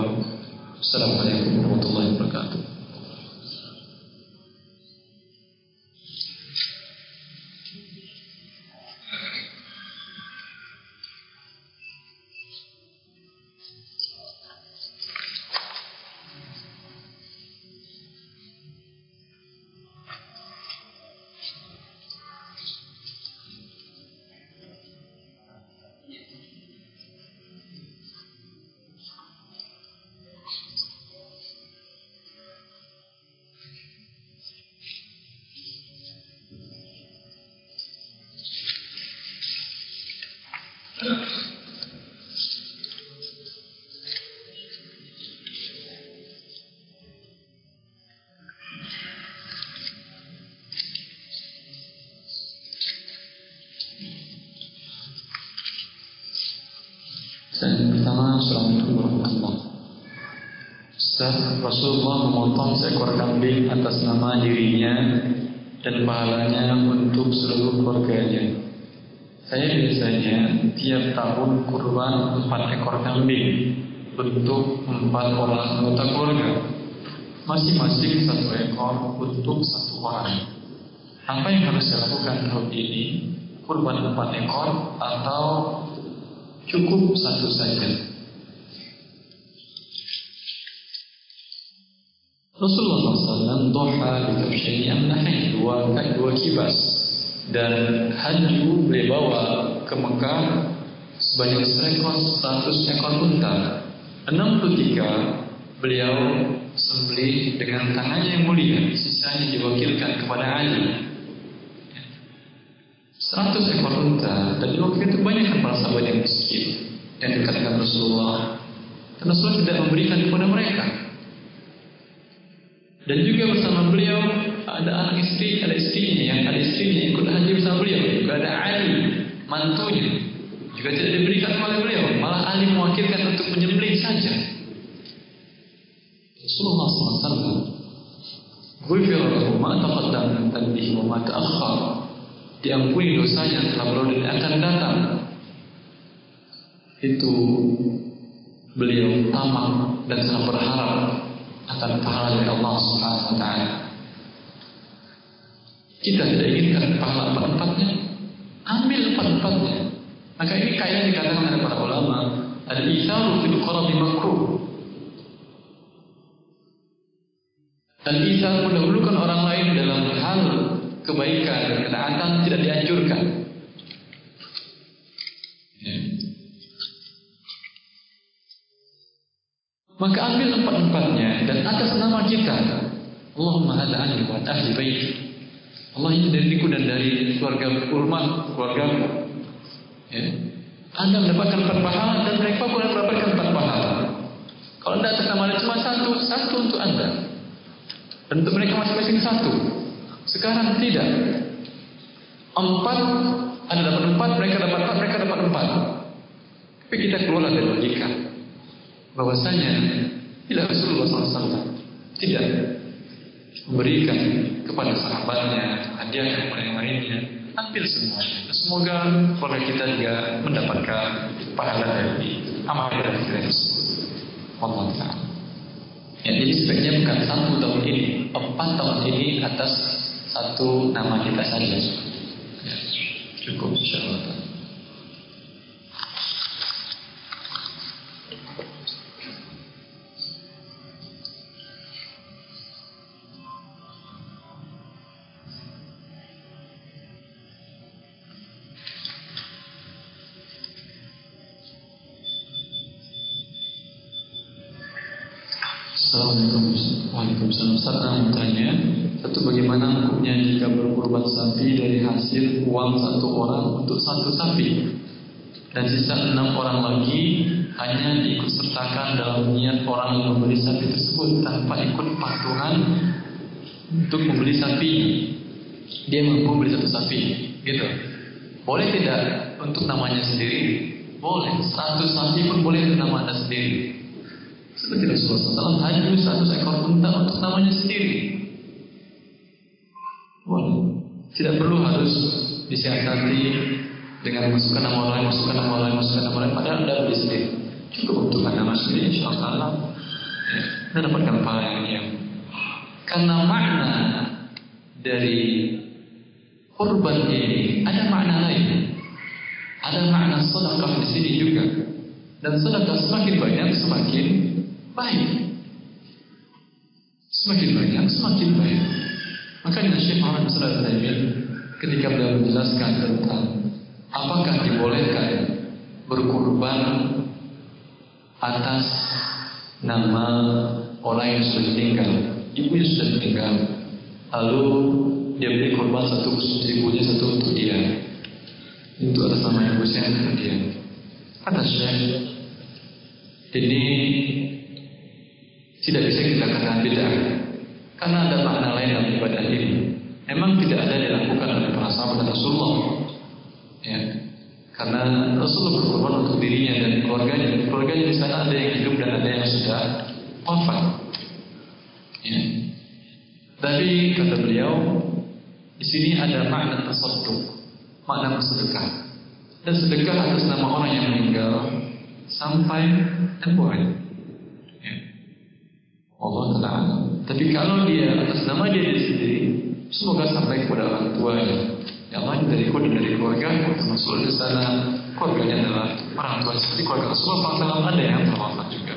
Speaker 1: Assalamualaikum warahmatullahi wabarakatuh. Kurban empat ekor kambing untuk empat orang anggota keluarga. Masing-masing satu ekor untuk satu orang. Apa yang harus saya lakukan tahun ini? Kurban empat ekor atau cukup satu saja? Rasulullah SAW doha bikabsyaini amnahin dua, dua kibas dan haji beliau bawa ke Mekah sebanyak seekor seratus ekor unta. 63 beliau sembelih dengan tangannya yang mulia, sisanya diwakilkan kepada Ali. 100 ekor unta dan waktu itu banyak para sahabat yang miskin yang dekat dengan Rasulullah. Dan Rasulullah tidak memberikan kepada mereka. Dan juga bersama beliau ada anak istri, ada istrinya yang ada istrinya ikut haji bersama beliau. Juga ada Ali, mantunya. Juga tidak diberikan oleh beliau. Malah Ali mewakilkan untuk menyembelih saja. Rasulullah SAW Ghufir lahu ma taqaddam min dhanbihi wa. Diampuni dosanya telah berlalu dan akan datang. Itu beliau tamak dan sangat berharap akan pahala dari Allah Subhanahu wa. Kita tidak inginkan pahala empat-empatnya, ambil empat-empatnya. Maka ini kayak dikatakan oleh para ulama, al-itharu fil qarabi makruh. Al-ithar mendahulukan orang lain dalam hal kebaikan ketaatan tidak dianjurkan. Maka ambil empat-empatnya dan atas nama kita. Allahumma hadha anil wa ahli bait. Allah ini dariku dan dari keluarga rumah, keluargamu. Ya. Anda mendapatkan empat pahala dan mereka pun mendapatkan empat pahala. Kalau Anda atas nama cuma satu, satu untuk Anda. Dan untuk mereka masing-masing satu. Sekarang tidak. Empat, Anda dapat empat, mereka dapat empat, mereka dapat empat. Tapi kita keluar dari logika bahwasanya tidak Rasulullah SAW tidak memberikan kepada sahabatnya, hadiah kepada yang lainnya, ambil semuanya. Semoga keluarga kita juga mendapatkan pahala dari amal ibadah kita tersebut. Allah Taala. Ya, jadi sebaiknya bukan satu tahun ini, empat tahun ini atas satu nama kita saja. Ya, cukup insyaallah. Waalaikumsalam berkurban sapi dari hasil uang satu orang untuk satu sapi Dan sisa enam orang lagi hanya diikut sertakan dalam niat orang yang membeli sapi tersebut Tanpa ikut patungan untuk membeli sapi Dia mampu membeli satu sapi Gitu Boleh tidak untuk namanya sendiri? Boleh, satu sapi pun boleh untuk nama anda sendiri seperti Rasulullah SAW hanya 100 ekor unta untuk namanya sendiri. Boleh. Tidak perlu harus disiasati dengan masukkan nama lain, masukkan nama lain, masukkan nama lain. Padahal Anda beli sendiri. Cukup untuk nama sendiri, insya Allah. Ya, Anda dapatkan pahala yang yang karena makna dari kurban ini ada makna lain. Ada makna sedekah di sini juga. Dan sedekah semakin banyak semakin baik. Semakin banyak, semakin baik. Makanya Syekh Muhammad bin Al ketika beliau menjelaskan tentang apakah dibolehkan berkurban atas nama orang yang sudah meninggal, ibu yang sudah meninggal, lalu dia beri korban satu khusus ibunya, satu untuk dia, itu atas nama ibu saya untuk dia. Kata Syekh, ini tidak bisa kita katakan bid'ah. Karena ada makna lain dalam ibadah ini. Memang tidak ada dilakukan oleh para sahabat Rasulullah. Ya. Karena Rasulullah berkorban untuk dirinya dan keluarganya. Keluarganya di sana ada yang hidup dan ada yang sudah wafat. Ya. Tapi kata beliau, di sini ada makna tasadduk, makna bersedekah. Dan sedekah atas nama orang yang meninggal sampai tempohari. Allah Taala. Tapi kalau dia atas nama dia sendiri, semoga sampai kepada orang tuanya. Yang lain dari dan dari keluarga, termasuk di sana keluarganya adalah orang tua seperti keluarga Rasulullah SAW ada yang telah wafat juga.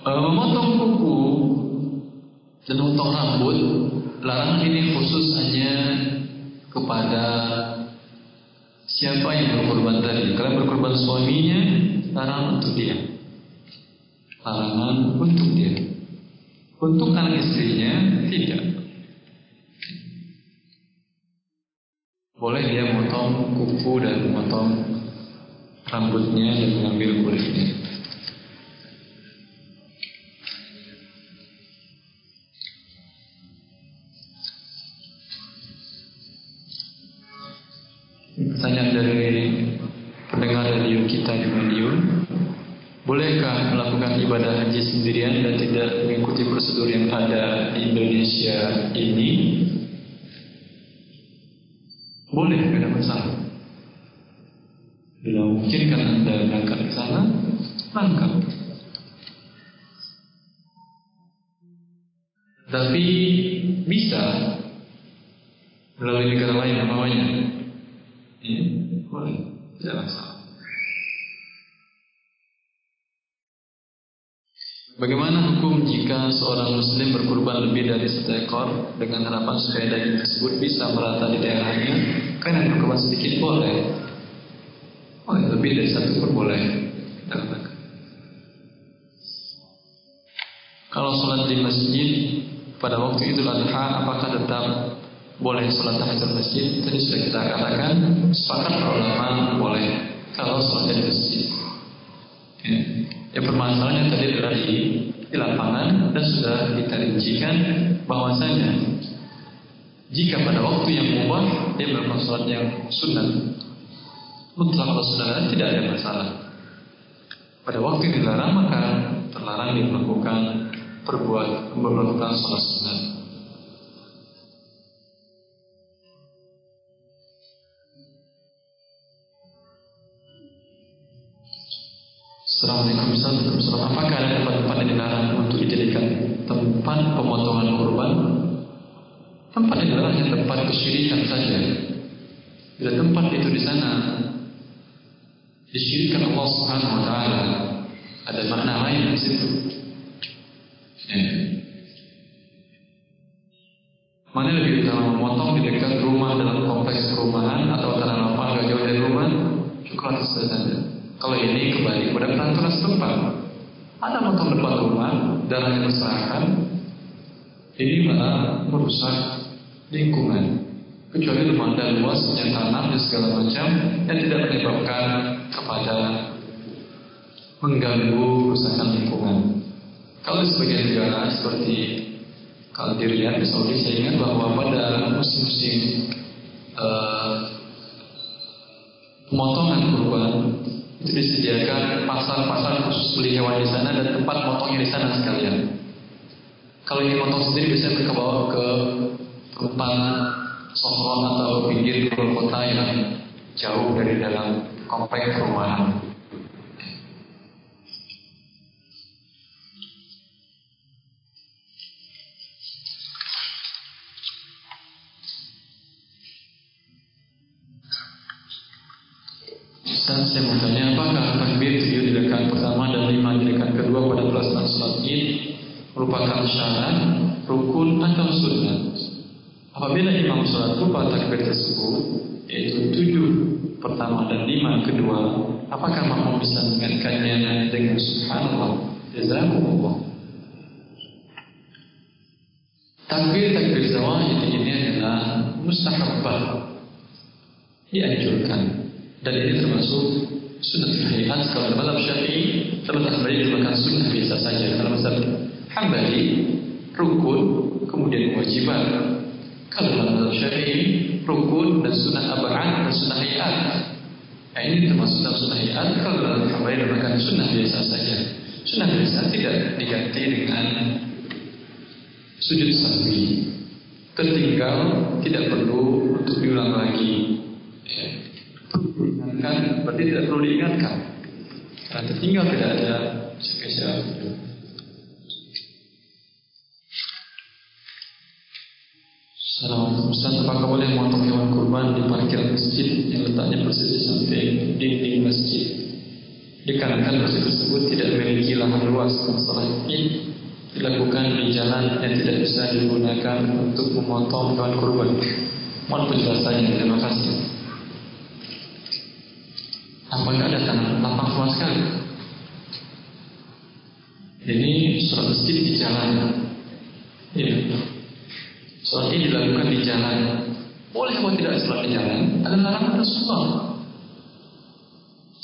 Speaker 1: Uh, memotong kuku dan memotong rambut larangan ini khusus hanya kepada siapa yang berkorban tadi. Kalau berkorban suaminya, larangan untuk dia. Larangan untuk dia. Untuk anak istrinya, tidak. Boleh dia memotong kuku dan memotong rambutnya dan mengambil kulitnya. Melakukan ibadah haji sendirian dan tidak mengikuti prosedur yang ada di Indonesia ini? Boleh, tidak ada masalah. Bila mungkin kan Anda berangkat ke sana, berangkat. Tapi bisa melalui negara lain namanya Ya, boleh, tidak masalah. Bagaimana hukum jika seorang muslim berkurban lebih dari satu ekor dengan harapan supaya daging tersebut bisa merata di daerahnya? Karena berkurban sedikit boleh. Oh, lebih dari satu pun boleh. Kalau sholat di masjid pada waktu itu adha apakah tetap boleh sholat tahajud masjid tadi sudah kita katakan sepakat ulama boleh kalau sholat di masjid ya. Yang permasalahannya tadi adalah di, lapangan dan sudah kita rincikan bahwasanya jika pada waktu yang mubah dia melakukan yang sunnah mutlak atau saudara tidak ada masalah. Pada waktu yang dilarang maka terlarang dia melakukan perbuat melakukan sholat sunat. Assalamualaikum warahmatullahi Apakah ada tempat-tempat yang dilarang untuk dijadikan tempat pemotongan kurban? Tempat yang dilarang hanya tempat kesyirikan saja. Bila tempat itu di sana disyirikkan Allah Subhanahu wa taala, ada makna lain di situ. Merusak lingkungan. Kecuali rumah dan luas yang tanam dan segala macam yang tidak menyebabkan kepada mengganggu kerusakan lingkungan. Kalau sebagian negara seperti kalau dilihat di Saudi saya ingat bahwa pada musim-musim uh, pemotongan kurban itu disediakan pasar-pasar khusus beli hewan di sana dan tempat motongnya di sana sekalian. Kalau ingin motong sendiri bisa mereka bawa ke tempat sohron atau pinggir kota yang jauh dari dalam komplek perumahan.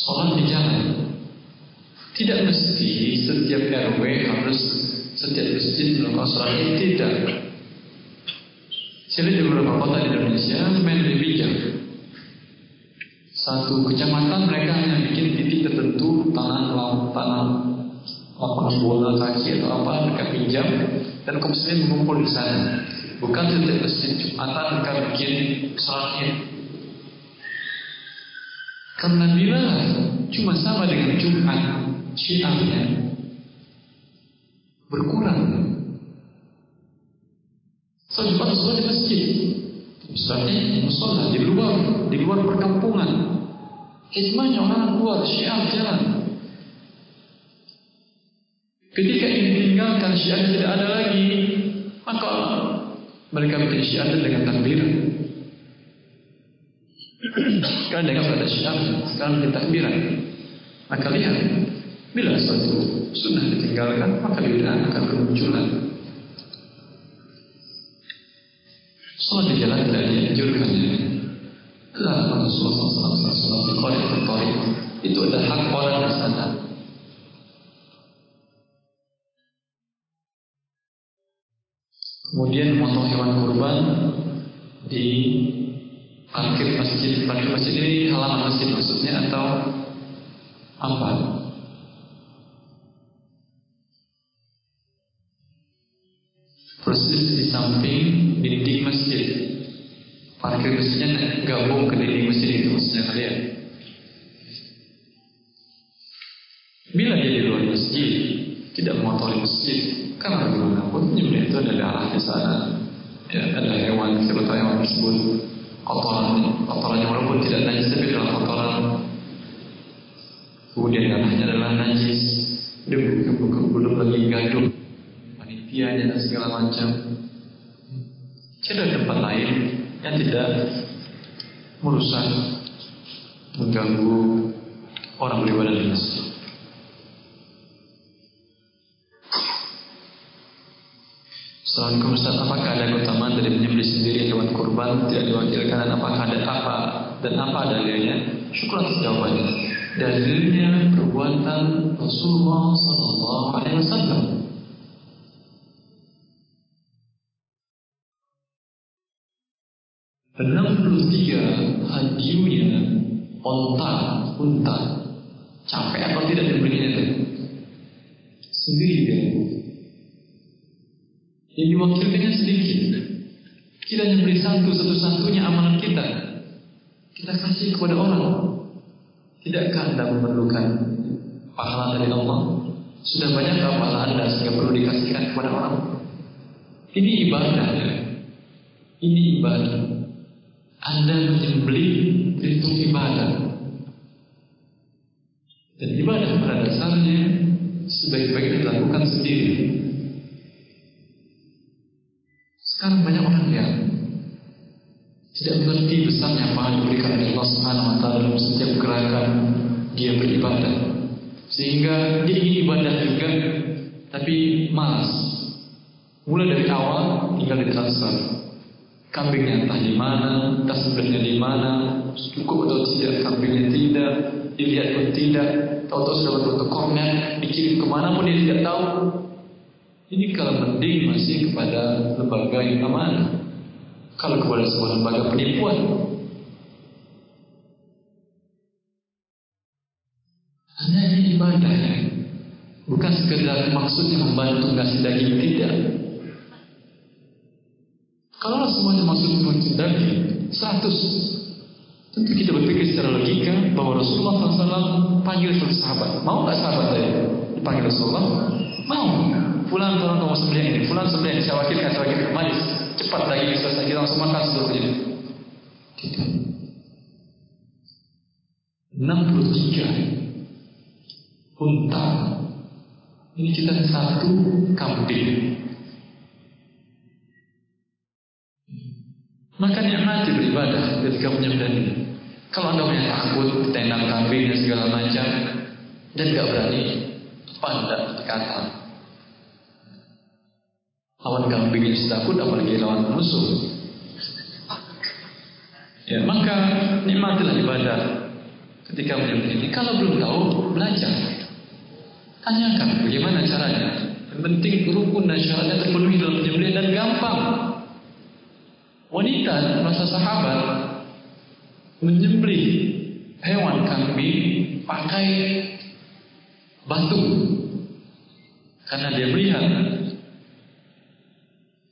Speaker 1: Sholat di jalan. Tidak mesti setiap RW harus setiap masjid melakukan sholat ini tidak. Saya di beberapa kota di Indonesia main bijak satu kecamatan mereka hanya bikin titik tertentu tanah laut tanah lapangan bola kaki atau apa mereka pinjam dan muslim mengumpul di sana bukan setiap masjid jumatan mereka bikin sholatnya karena bila cuma sama dengan Jumat syiarnya berkurang so Jumat sholat di masjid Misalnya musola di luar di luar perkampungan Hikmahnya orang kuat, syiar jalan. Ketika ini ditinggalkan syiar tidak ada lagi, maka mereka bikin syiar dengan takbiran. Sekarang dengan ada syiar, sekarang bikin takbiran. Maka lihat, bila suatu sunnah ditinggalkan, maka bid'ah akan kemunculan. Salat di jalan tidak dianjurkan. Larangan Rasulullah SAW di itu ada hak orang di sana. Kemudian memotong hewan kurban di parkir masjid, parkir masjid ini halaman masjid maksudnya atau apa? Persis di samping dinding masjid. Parkir masjidnya gabung ke dinding masjid itu maksudnya kalian. Bila dia di luar masjid, tidak mengotori masjid, karena bagaimanapun penyembelih itu adalah di sana. Ya, ada hewan, serta hewan tersebut kotoran, kotorannya walaupun tidak najis tapi adalah kotoran. Kemudian darahnya adalah najis, debu, belum lagi gaduh, panitianya dan segala macam. Tidak ada tempat lain yang tidak merusak, mengganggu orang beribadah di Assalamualaikum Ustaz, apakah ada keutamaan dari menyembelih sendiri hewan kurban? Tidak diwakilkan? Dan apakah ada apa? Dan apa dalilnya? Syukur atas jawabannya. Dalilnya perbuatan Rasulullah Sallallahu Alaihi Wasallam. Enam puluh tiga hadiunya onta, unta, capek atau tidak diberinya itu? Sendiri dia yang diwakilkannya sedikit. Kita hanya beri satu satu-satunya amalan kita. Kita kasih kepada orang. Tidakkah Anda memerlukan pahala dari Allah? Sudah banyak pahala Anda sehingga perlu dikasihkan kepada orang? Ini ibadah. Ini ibadah. Anda menyembelih itu ibadah. Dan ibadah pada dasarnya sebaik-baiknya dilakukan sendiri. Tidak mengerti besarnya yang diberikan oleh Allah Subhanahu wa taala dalam setiap gerakan dia beribadah. Sehingga dia ingin ibadah juga tapi malas. Mulai dari awal tinggal ditransfer. Kambingnya entah di mana, tas sembelihnya di mana, cukup atau tidak kambingnya tidak, dilihat pun tidak, tahu-tahu sudah berbentuk kornet, dikirim ke mana pun dia tidak tahu, ini kalau mending masih kepada lembaga yang amanah. Kalau kepada sebuah lembaga penipuan, hanya ini ibadah ya. Bukan sekedar maksudnya membantu ngasih daging tidak. Kalau semuanya maksudnya ngasih daging, 100 Tentu kita berpikir secara logika bahwa Rasulullah SAW panggil sahabat. Mau nggak sahabat saya dipanggil Rasulullah? Mau. Fulan tolong kamu sembelih ini. Fulan sembelih ini. Saya wakilkan, saya wakilkan. Manis. Cepat lagi selesai. Kita langsung makan seluruhnya. Tidak. 63 unta. Ini kita satu kambing. Maka nikmati beribadah ketika punya ini. Kalau anda punya takut, tendang kambing dan segala macam, dan gak berani, pandang kata lawan kambing yang takut apalagi lawan musuh. Ya, maka nikmatilah ibadah ketika menyembelih ini. Kalau belum tahu, belajar. Tanyakan bagaimana caranya. Yang penting rukun dan syaratnya terpenuhi dalam menyembelih dan gampang. Wanita masa sahabat menyembelih hewan kambing pakai batu karena dia melihat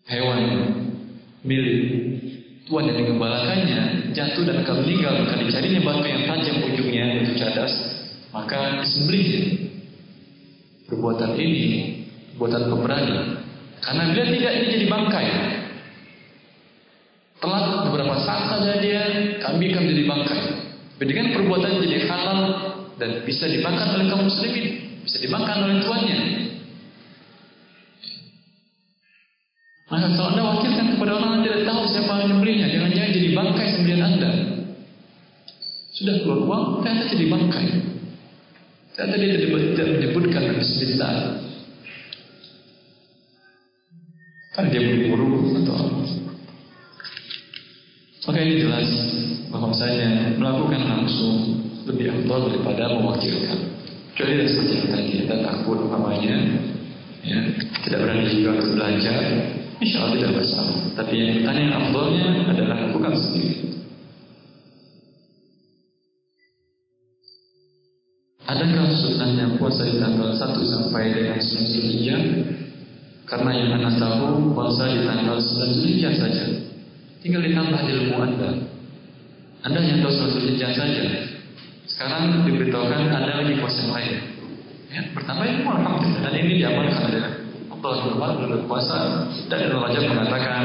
Speaker 1: hewan milik tuan yang mengembalakannya jatuh dan akan meninggal. Maka dicarinya batu yang tajam ujungnya yaitu cadas maka disembelih perbuatan ini perbuatan pemberani. Karena bila tidak ini jadi bangkai. Telat beberapa saat saja dia kambing akan jadi bangkai. Dengan perbuatan jadi halal dan bisa dimakan oleh kaum muslimin bisa dimakan oleh tuannya Maka kalau anda wakilkan kepada orang yang tidak tahu siapa yang membelinya, jangan-jangan jadi bangkai sembilan anda. Sudah keluar uang, ternyata jadi bangkai. Ternyata dia tidak, menyebutkan bismillah. Kan dia buru-buru atau apa. Maka ini jelas bahwasanya melakukan langsung lebih afdal daripada mewakilkan. Kecuali seperti yang tadi kita takut umpamanya, ya, tidak berani juga untuk belajar, Insya Allah tidak masalah. Tapi yang ditanya yang afdolnya adalah bukan sendiri. Adakah sunnahnya puasa di tanggal 1 sampai dengan 9 Zulhijjah? Karena yang anda tahu puasa di tanggal 9 Zulhijjah saja. Tinggal ditambah ilmu anda. Anda yang tahu 9 Zulhijjah saja. Sekarang diberitahukan ada lagi puasa yang lain. Ya, pertama ilmu alhamdulillah dan ini diamalkan adalah Subhanahu wa berpuasa dan Ibnu Rajab mengatakan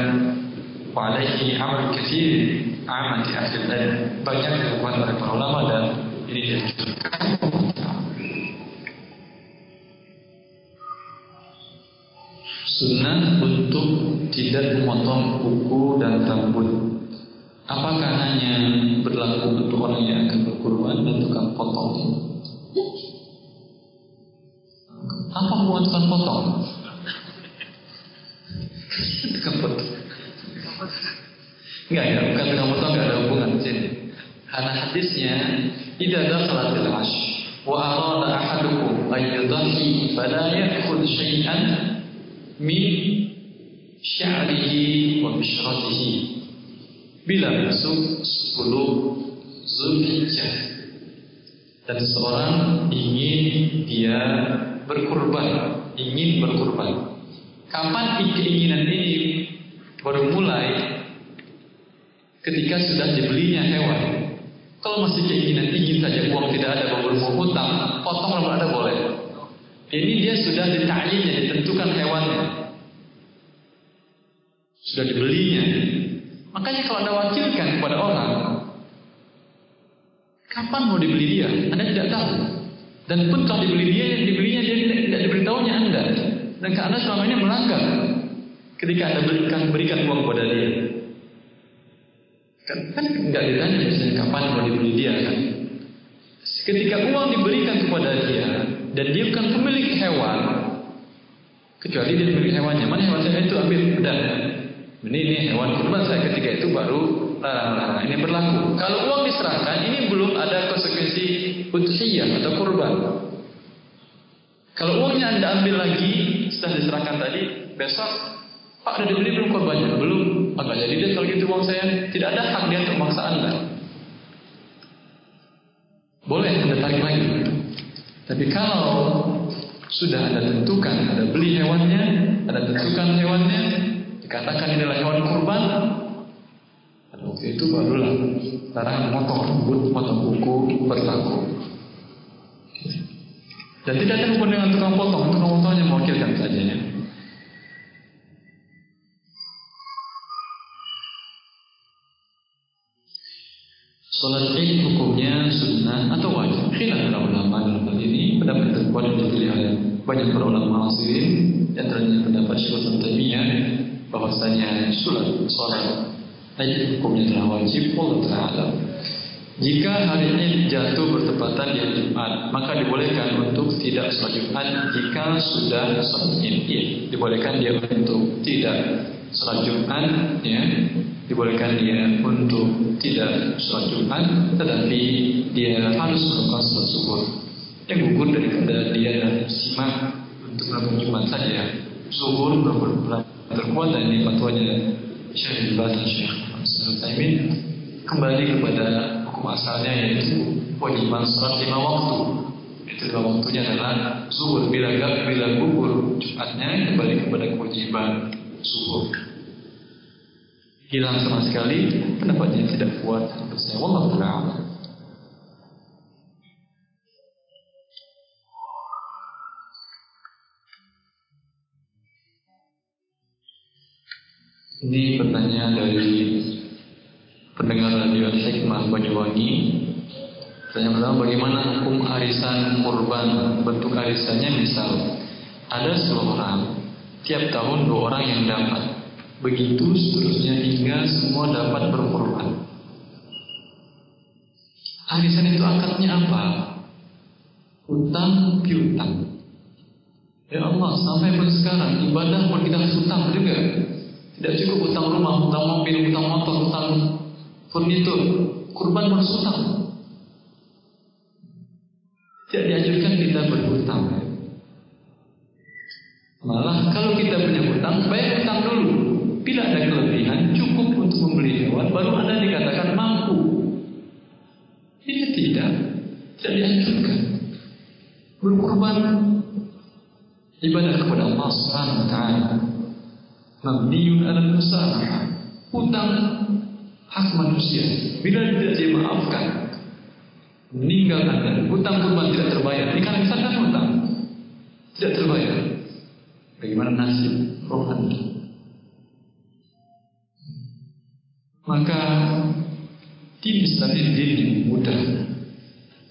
Speaker 1: wa alaihi amal katsir amati ahli ilm banyak dilakukan oleh para ulama dan ini dianjurkan Sunnah untuk tidak memotong kuku dan rambut. Apakah hanya berlaku untuk orang yang akan berkurban dan tukang potong? Apa hubungan tukang potong? Enggak ya, bukan tukang potong enggak ada hubungan di sini. Karena hadisnya, "Idza dakhalat al-'ash wa arada ahadukum an yudhi fala ya'khudh shay'an min sya'rihi wa bishratihi. Bila masuk 10 Zulhijjah dan seseorang ingin dia berkurban ingin berkurban. Kapan keinginan ini baru mulai ketika sudah dibelinya hewan kalau masih keinginan ingin saja uang tidak ada mau hutang potong rambut ada boleh ini dia sudah ditayin ditentukan hewannya. Sudah dibelinya. Makanya kalau Anda wakilkan kepada orang, kapan mau dibeli dia? Anda tidak tahu. Dan pun kalau dibeli dia, yang dibelinya dia tidak, tidak diberitahunya Anda. Dan karena selama ini melanggar ketika Anda berikan, berikan uang kepada dia. Kan, nggak ditanya misalnya kapan mau dibeli dia kan. Ketika uang diberikan kepada dia, dan dia bukan pemilik hewan kecuali dia pemilik hewannya. Mana hewan saya? Itu ambil udah ini, ini hewan kurban saya. Ketika itu baru larang-larang. Ini berlaku. Kalau uang diserahkan ini belum ada konsekuensi udhiyah atau kurban. Kalau uangnya anda ambil lagi setelah diserahkan tadi besok Pak ada dibeli belum kurbannya belum. Agak jadi deh kalau gitu uang saya. Tidak ada hak dia untuk maksa anda. Boleh anda tarik lagi. Tapi kalau sudah ada tentukan, ada beli hewannya, ada tentukan hewannya, dikatakan inilah hewan kurban, pada waktu itu barulah larangan motong rambut, motong kuku berlaku. Dan tidak ada hubungan dengan tukang potong, tukang potongnya mewakilkan saja ya. Salat Id hukumnya sunnah atau wajib. Khilaf para ulama dalam hal ini pendapat yang dipilih oleh banyak para ulama asirin dan ternyata pendapat Syekh Taimiyah bahwasanya salat salat Id hukumnya adalah wajib Allah taala. Jika hari ini jatuh bertepatan di Jumat, maka dibolehkan untuk tidak sholat Jumat jika sudah sholat Id. Dibolehkan dia untuk tidak sholat Jumat, ya, dibolehkan dia untuk tidak sholat Jumat, tetapi dia harus melakukan sholat subuh. Yang gugur daripada dia simak untuk melakukan Jumat saja. Subuh berbulan terkuat dan ini fatwanya Syekh Ibn Syekh Taimin kembali kepada hukum asalnya yaitu kewajiban sholat lima waktu. Itu lima waktunya adalah subuh bila bila gugur Jumatnya kembali kepada kewajiban subuh hilang sama sekali pendapatnya tidak kuat menurut saya wallah taala Ini pertanyaan dari pendengar radio Hikmah Banyuwangi. Pertanyaan pertama, bagaimana hukum arisan kurban? Bentuk arisannya misal, ada sepuluh orang, tiap tahun dua orang yang dapat. Begitu seterusnya hingga semua dapat berkorban. Arisan itu akadnya apa? Utang piutang. Ya Allah, sampai pun sekarang ibadah pun kita harus utang juga. Tidak cukup utang rumah, utang mobil, utang motor, utang furnitur. Kurban harus utang. Tidak dianjurkan kita berhutang. Malah kalau kita punya hutang, bayar hutang dulu. Bila ada kelebihan cukup untuk membeli hewan baru Anda dikatakan mampu. Ini tidak, tidak dianjurkan. Berkurban ibadah kepada Allah Subhanahu wa taala. Mabniun 'ala. Utang hak manusia. Bila tidak dimaafkan, meninggalkan dan utang kurban tidak terbayar. Ini kan misalkan utang tidak terbayar. Bagaimana nasib rohani? Maka ini din yang mudah.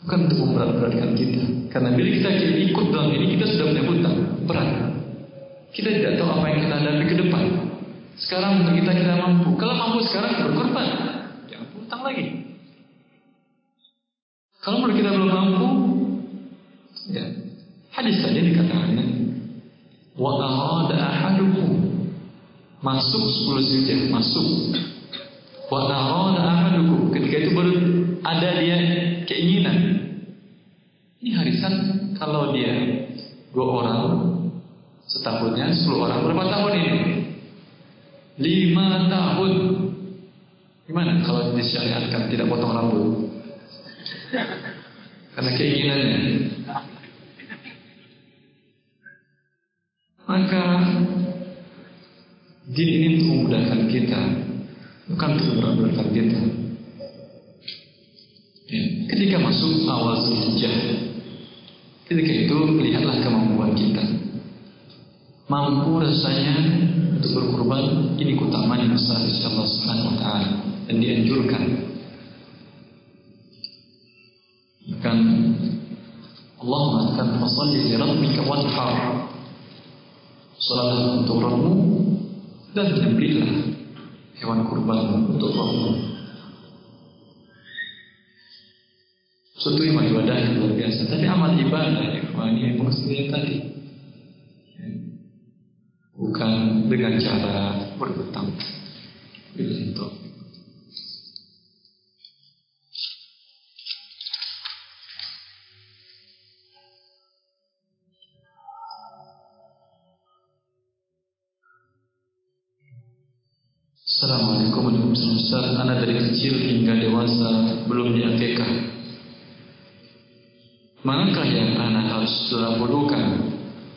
Speaker 1: Bukan untuk memberat-beratkan kita. Karena bila kita ikut dalam ini kita sudah punya hutang berat. Kita tidak tahu apa yang kita hadapi ke depan. Sekarang untuk kita kita mampu. Kalau mampu sekarang berkorban. Jangan hutang lagi. Kalau menurut kita belum mampu ya hadis saja dikatakan wa arada ahadukum. Masuk 10 Zulhijjah masuk Wa ahadukum ketika itu baru ada dia keinginan. Ini harisan kalau dia dua orang setahunnya sepuluh orang berapa tahun ini? Lima tahun. Gimana kalau disyariatkan tidak potong rambut? Karena keinginannya. Maka din ini memudahkan kita bukan untuk memberatkan kita. Ya. Ketika masuk awal Zulhijjah, ketika itu lihatlah kemampuan kita. Mampu rasanya untuk berkorban ini keutamaan yang besar di Allah Subhanahu wa taala dan dianjurkan. Bahkan Allah mengatakan fasalli li rabbika wanhar. Salatlah untuk Rabbmu dan menyembelihlah hewan kurban untuk Allah. Suatu iman ibadah yang luar biasa. Tapi amal ibadah ini maksudnya tadi. Bukan dengan cara berhutang. Bila itu. Wabarakatuh. Anak dari kecil hingga dewasa belum diakekah. Manakah yang anak harus lakukan?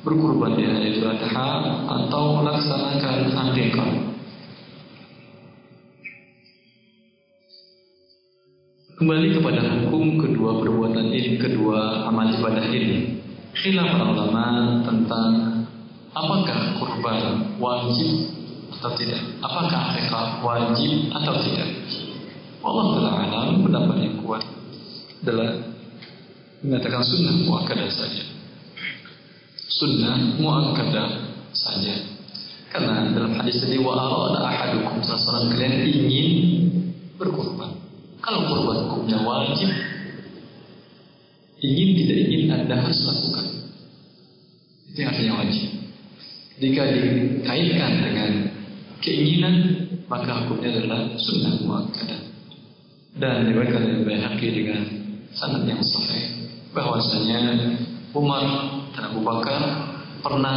Speaker 1: Berkurban di hari atau melaksanakan akikah? Kembali kepada hukum kedua perbuatan ini, kedua amal ibadah ini. Khilaf ulama tentang apakah kurban wajib atau tidak? Apakah akikah wajib atau tidak? Allah Taala pendapat yang kuat adalah mengatakan sunnah muakkadah saja. Sunnah muakkadah saja. Karena dalam hadis tadi wa arada ahadukum seseorang kalian ingin berkorban. Kalau korban hukumnya wajib, ingin tidak ingin Anda harus lakukan. Itu yang artinya wajib. Jika dikaitkan dengan keinginan maka hukumnya adalah sunnah muakkadah. Dan diberikan oleh Baihaqi dengan sanad yang sahih bahwasanya Umar dan Abu Bakar pernah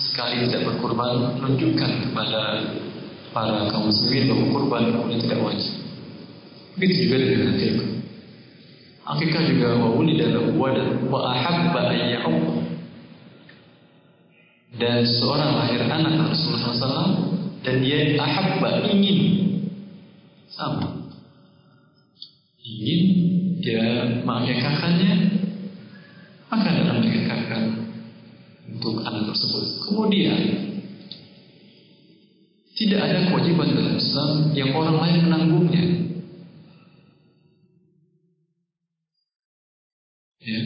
Speaker 1: sekali tidak berkurban menunjukkan kepada para kaum muslimin bahwa kurban hukumnya tidak wajib. Begitu juga dengan akikah akikah juga wa ulida lahu walad wa ahabba an dan seorang lahir anak Rasulullah SAW dan dia ahabba ingin. Sama. Ingin dia mengakekahkannya maka dalam dikekahkan untuk anak tersebut? Kemudian tidak ada kewajiban dalam Islam yang orang lain menanggungnya. Ya.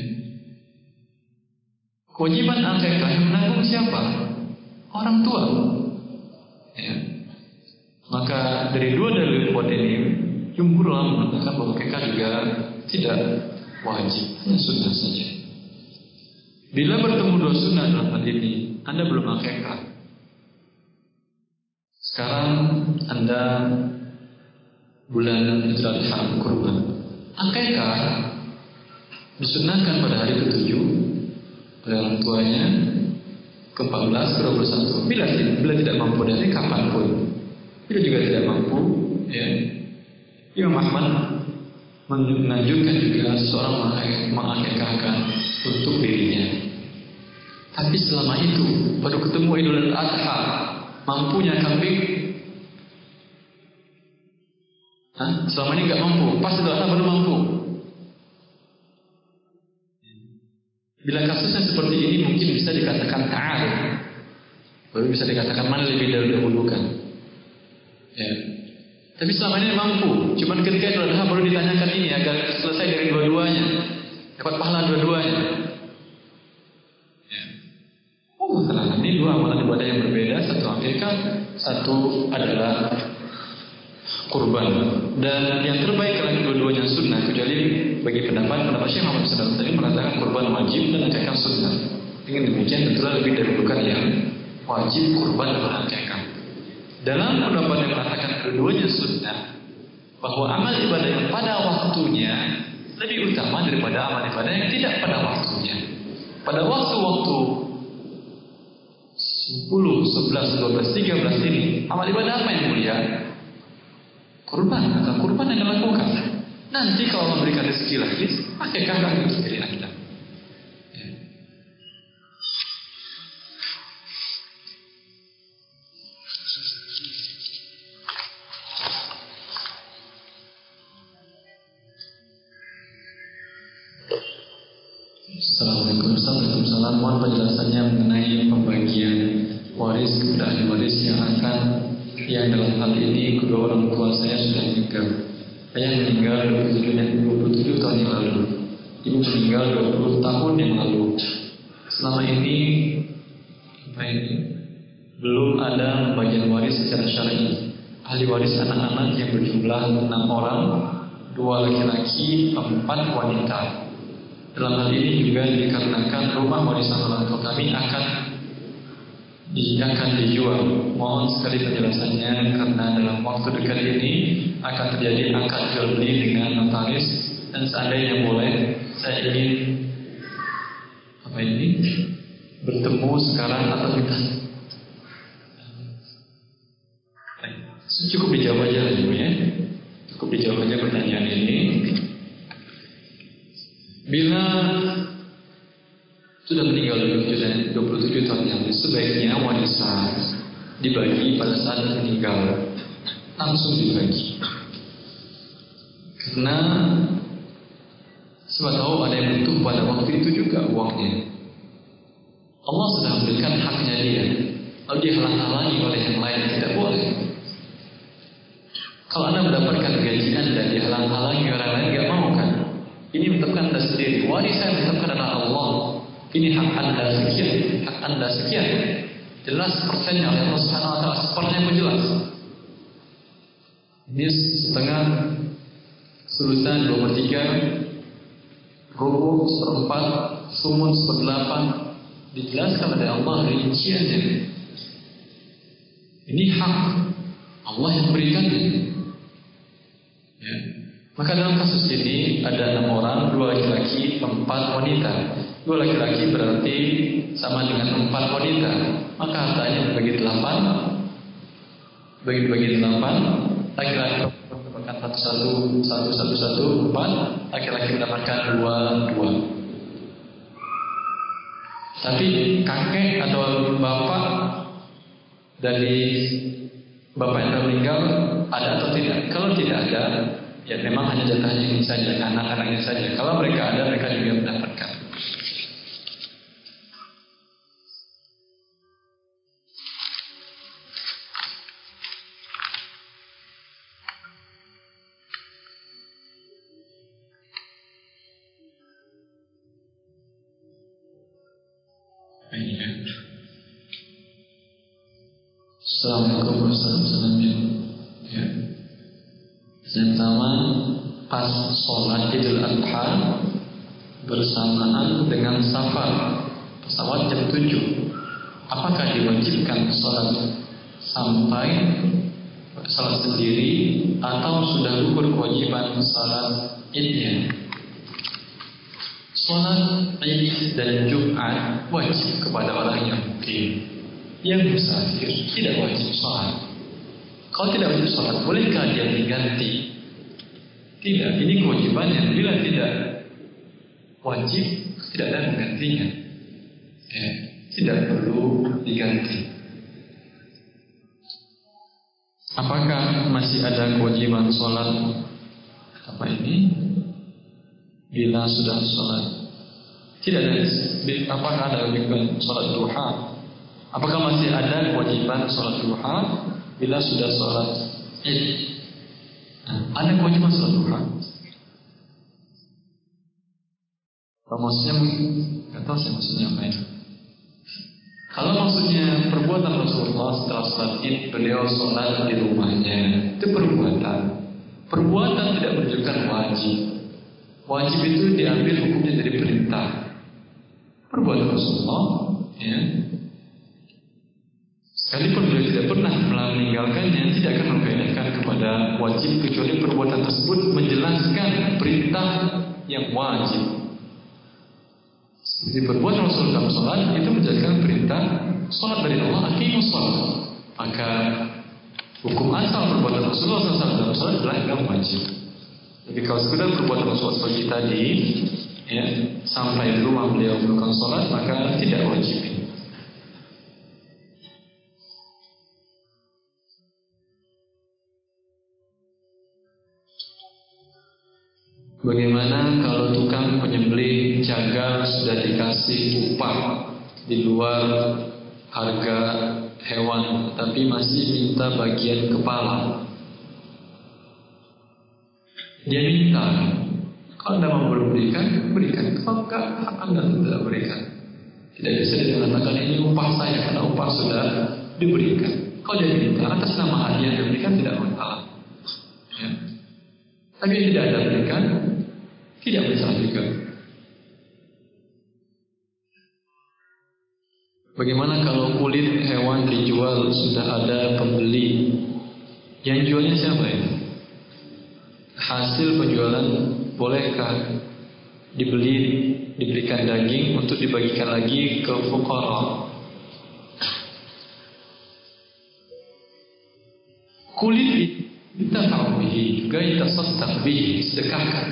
Speaker 1: Kewajiban akekah yang menanggung siapa? Orang tua Ya. Maka dari dua dalil kuat ini, jumhur ulama mengatakan bahwa kekah juga tidak wajib, hanya sunnah saja. Bila bertemu dua sunnah dalam hal ini, Anda belum akekah. Sekarang Anda bulan Idul Adha kurban. Akekah disunahkan pada hari ketujuh oleh orang tuanya ke-14, ke-21. Bila, bila tidak mampu dari kapan pun. Bila juga tidak mampu, ya. Imam Ahmad menganjurkan juga seorang mengakekahkan untuk dirinya. Tapi selama itu baru ketemu Idul Adha, mampunya kambing? Hah? Selama ini nggak mampu, pas Idul Adha baru mampu. Bila kasusnya seperti ini mungkin bisa dikatakan ta'al. Baru bisa dikatakan mana lebih dahulukan. Ya. Tapi selama ini mampu. Cuman ketika Idul Adha baru ditanyakan ini agar selesai dari dua-duanya. Dapat pahala dua-duanya. Ya. Oh, karena ini dua amalan ibadah yang berbeda. Satu Amerika, satu adalah kurban. Dan yang terbaik kalau dua-duanya sunnah, kecuali bagi pendapat pendapat Syekh Muhammad SAW tadi mengatakan kurban wajib dan akikah sunnah. Dengan demikian tentulah lebih dahulukan yang wajib kurban dan akikah. Dalam pendapat yang mengatakan keduanya sunnah, bahwa amal ibadah yang pada waktunya lebih utama daripada amal ibadah yang tidak pada waktunya. Pada waktu-waktu 10, 11, 12, 13 ini amal ibadah apa yang mulia? Kurban, maka kurban yang dilakukan. Nanti kalau memberikan rezeki lagi, akikah lagi dari meninggal 20 tahun yang lalu. Selama ini ini? Belum ada bagian waris secara syar'i. Ahli waris anak-anak yang berjumlah 6 orang, dua laki-laki, empat wanita. Dalam hal ini juga dikarenakan rumah warisan orang tua kami akan akan dijual. Mohon sekali penjelasannya karena dalam waktu dekat ini akan terjadi akad jual beli dengan notaris dan seandainya boleh saya ingin apa ini? Bertemu sekarang atau kita cukup dijawab aja ya. Cukup dijawab aja pertanyaan ini. Bila sudah meninggal 27 tahun yang lalu, sebaiknya warisan dibagi pada saat meninggal langsung dibagi. Karena siapa tahu ada yang butuh pada waktu itu juga uangnya. Allah sudah memberikan haknya dia, lalu dia halang-halangi oleh yang lain tidak boleh. Kalau anda mendapatkan gaji anda dihalang-halangi orang lain, nggak mau kan? Ini menetapkan anda sendiri. Warisan yang menetapkan adalah Allah. Ini hak anda sekian, hak anda sekian. Jelas persennya oleh Allah Subhanahu Wa Taala. Sepertinya pun jelas. Ini setengah sulusan dua tiga, rubuh seperempat, sumun seperdelapan. Dijelaskan oleh Allah rinciannya. Ini hak Allah yang berikannya. Ya. Maka dalam kasus ini ada enam orang, dua laki-laki, empat wanita. Dua laki-laki berarti sama dengan empat wanita. Maka hartanya dibagi delapan, bagi-bagi delapan, laki-laki mendapatkan satu satu satu satu satu empat, laki-laki mendapatkan dua dua. Tapi kakek atau bapak dari bapak yang meninggal ada atau tidak? Kalau tidak ada, Ya memang hanya jatahnya ini saja, anak-anaknya saja. Kalau mereka ada, mereka juga mendapatkan. Sholat idnya sholat id dan jumat wajib kepada orang yang mungkin yang musafir tidak wajib sholat kalau tidak wajib sholat, bolehkah dia diganti? Tidak, ini kewajibannya. Bila tidak wajib, tidak ada menggantinya. Ya, tidak perlu diganti. Apakah masih ada kewajiban sholat apa ini? Bila sudah sholat tidak ada. Apakah ada kewajiban sholat duha? Apakah masih ada kewajiban sholat duha bila sudah sholat id? Nah, ada kewajiban sholat duha. Apa maksudnya? Gak tahu saya maksudnya apa. Kalau maksudnya perbuatan Rasulullah setelah sholat id beliau sholat di rumahnya itu perbuatan. Perbuatan tidak menunjukkan wajib. Wajib itu diambil hukumnya dari perintah. Perbuatan Rasulullah, ya. Sekalipun beliau tidak pernah meninggalkannya, tidak akan membedakan kepada wajib kecuali perbuatan tersebut menjelaskan perintah yang wajib. Jadi berbuat Rasul dalam sholat itu menjalankan perintah sholat dari Allah akimus sholat. Maka hukum asal perbuatan Rasulullah SAW dalam sholat adalah yang wajib. Jadi kalau sekedar perbuatan Rasulullah seperti tadi, ya, sampai di rumah beliau melakukan sholat, maka tidak wajib. Bagaimana kalau tukang penyembelih jagal sudah dikasih upah di luar harga hewan, tapi masih minta bagian kepala? Dia minta, kalau Anda mau berikan, berikan. Kalau enggak, Anda tidak berikan. Tidak bisa dikatakan ini upah saya karena upah sudah diberikan. Kalau dia minta atas nama hadiah yang diberikan tidak masalah. Ya. Tapi tidak ada berikan, tidak masalah juga. Bagaimana kalau kulit hewan dijual sudah ada pembeli? Yang jualnya siapa ya? Hasil penjualan bolehkah dibeli diberikan daging untuk dibagikan lagi ke fukara? Kulit kita tahu juga kita bihi sedekahkan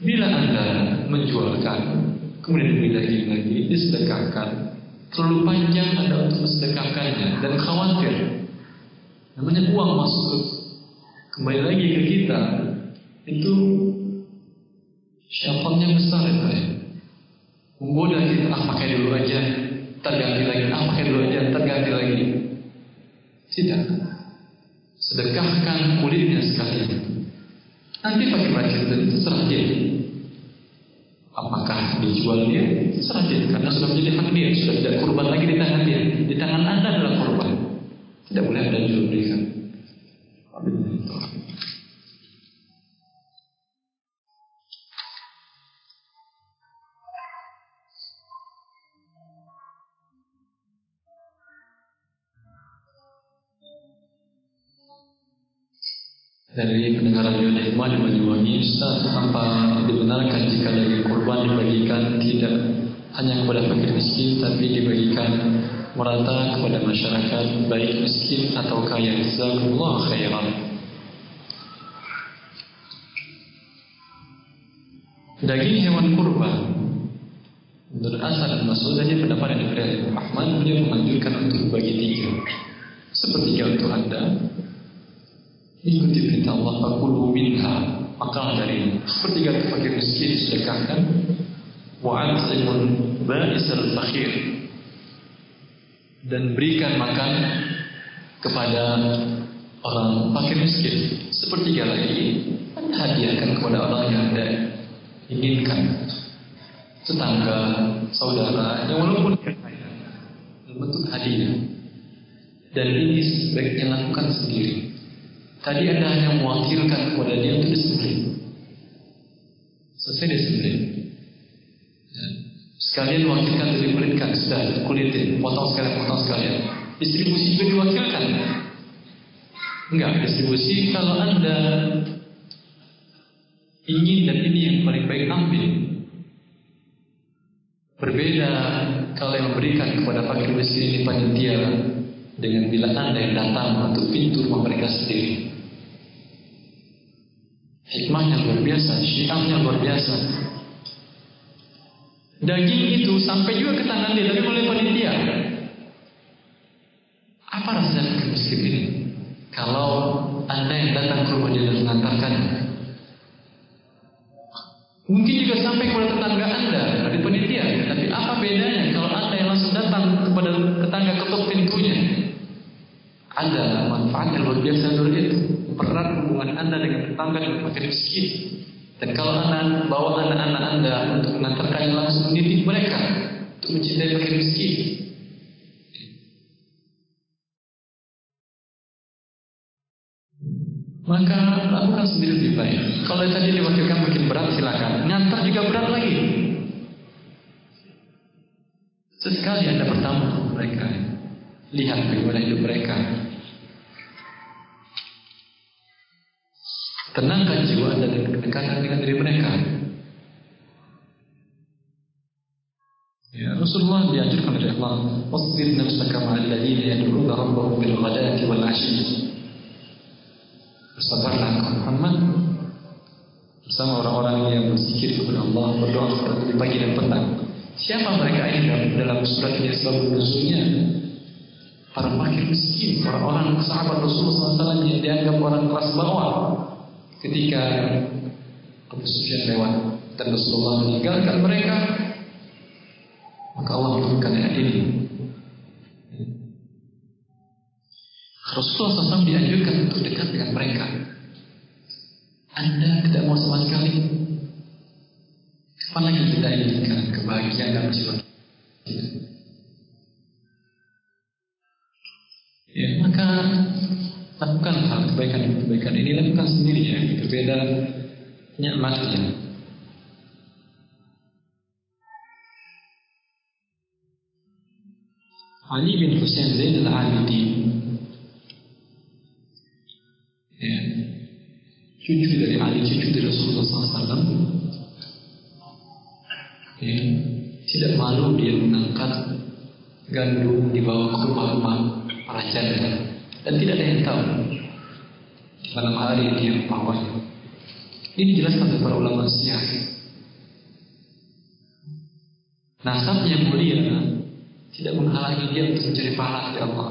Speaker 1: Bila Anda menjualkan, kemudian dibeli daging lagi, disedekahkan, terlalu panjang Anda untuk mensedekahkannya dan khawatir. Namanya uang masuk kembali lagi ke kita, itu syaitannya besar itu ya. Menggoda kita, ah pakai dulu aja, terganti lagi, ah pakai dulu aja, terganti lagi. Tidak. Sedekahkan kulitnya sekali. Nanti pakai baju itu terserah dia. Apakah dijual dia? Terserah dia. Karena sudah menjadi hak dia. Sudah tidak korban lagi di tangan dia. Di tangan anda adalah korban. Tidak boleh ada jual belikan. Dari pendengar radio Hikmah di Banyuwangi Ustaz apa dibenarkan jika daging kurban dibagikan tidak hanya kepada fakir miskin tapi dibagikan merata kepada masyarakat baik miskin atau kaya. Jazakumullah khairan. Daging hewan kurban. Menurut asal maksud saja pendapat yang diberi oleh Ahmad beliau menganjurkan untuk bagi tiga. Sepertiga untuk anda Ikuti perintah Allah Fakulu minha. Makalah dari Sepertiga fakir miskin sedekahkan Wa'at'imun ba'isal fakhir. Dan berikan makan Kepada Orang fakir miskin. Sepertiga lagi Hadiahkan kepada orang yang anda Inginkan. Tetangga, saudara Yang walaupun Bentuk hadiah. Dan ini sebaiknya lakukan sendiri Tadi Anda hanya mewakilkan kepada dia untuk disembelih. Selesai disembelih. Ya. Sekalian wakilkan untuk dikulitkan, sudah kulitin, potong sekalian, potong sekalian. Distribusi juga diwakilkan. Enggak, distribusi kalau Anda ingin dan ini yang paling baik ambil. Berbeda kalau yang memberikan kepada fakir miskin ini panitia dengan bila Anda yang datang untuk pintu rumah mereka sendiri. Hikmahnya luar biasa, syiarnya luar biasa. Daging itu sampai juga ke tangan dia, tapi oleh panitia. Apa rasanya fakir miskin ini? Kalau anda yang datang ke rumah dia dan mengantarkannya, mungkin juga sampai kepada tetangga anda dari panitia. Tapi apa bedanya kalau anda yang langsung datang kepada tetangga ketuk pintunya? Ada manfaat yang luar biasa dari itu. Pererat hubungan anda dengan tetangga dengan fakir miskin. Dan kalau anda bawa anak-anak anda untuk mengantarkannya langsung mendidik mereka untuk mencintai fakir miskin, maka lakukan sendiri lebih baik. Kalau tadi diwakilkan mungkin berat silakan. Ngantar juga berat lagi. Sesekali anda bertamu mereka, lihat bagaimana hidup mereka. Tenangkan jiwa anda dan kedekatan dengan diri mereka. Ya, Rasulullah diajarkan oleh Allah, "Wasbir nafsaka ma'al ladzina yad'una rabbahum bil ghadati wal 'ashyi." Bersabarlah Muhammad bersama orang-orang yang berzikir kepada Allah, berdoa kepada pagi dan petang. Siapa mereka ini dalam, dalam surat ini sebab nuzulnya? Para fakir miskin, orang-orang sahabat Rasulullah SAW yang dianggap orang kelas bawah ketika Abu Sufyan lewat dan Rasulullah meninggalkan mereka maka Allah menurunkan ayat ini Rasulullah SAW dianjurkan untuk dekat dengan mereka. Anda tidak mau sama sekali. Kapan lagi kita inginkan kebahagiaan dalam jiwa? Ya, maka lakukan hal kebaikan-kebaikan ini lakukan sendiri ya, berbeda nikmatnya. Ali bin Husain Zain al-Abidin ya, cucu dari Ali, cucu dari Rasulullah SAW, ya, tidak malu dia mengangkat gandum dibawa ke rumah-rumah para janda dan tidak ada yang tahu malam hari dia membawa. Ini dijelaskan oleh para ulama sejarah. Nasab yang mulia tidak menghalangi dia untuk mencari pahala dari Allah.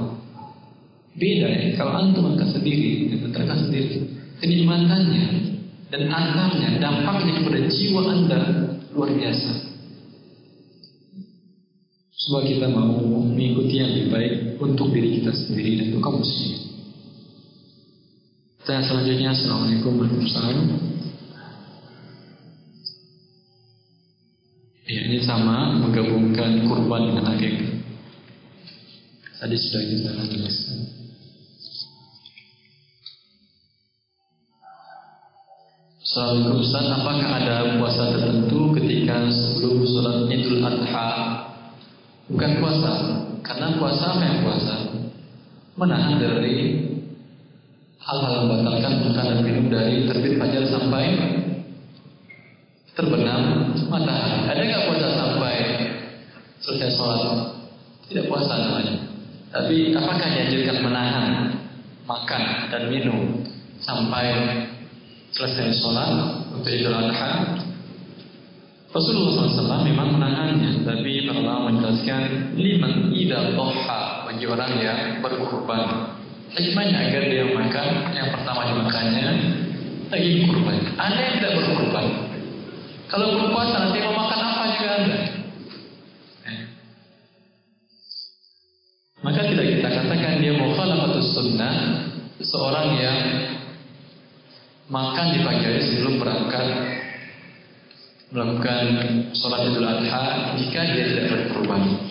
Speaker 1: Beda ya, kalau antum angkat sendiri dan terangkat sendiri, kenikmatannya dan antarnya, dampaknya kepada jiwa anda luar biasa. Sebab kita mau mengikuti yang lebih baik untuk diri kita sendiri dan muslim. Dan selanjutnya, Assalamualaikum warahmatullahi wabarakatuh. Ya, ini sama menggabungkan kurban dengan akikah. Tadi sudah kita jelaskan. Assalamualaikum Ustaz, apakah ada puasa tertentu ketika sebelum sholat Idul Adha? Bukan puasa, karena puasa yang puasa? Menahan dari hal-hal membatalkan makan dan minum dari terbit fajar sampai terbenam matahari. Ada nggak puasa sampai selesai sholat? Tidak puasa namanya. Tapi apakah dianjurkan menahan makan dan minum sampai selesai sholat untuk Idul Adha Rasulullah SAW memang menahannya tapi pernah menjelaskan liman ida toha bagi orang yang berkurban hikmahnya agar dia makan yang pertama dimakannya lagi kurban anda yang tidak berkurban kalau berpuasa nanti mau makan apa juga anda eh. maka tidak kita katakan dia mukhalafatus sunnah seorang yang makan di pagi hari sebelum berangkat melakukan sholat idul adha jika dia tidak berkorban.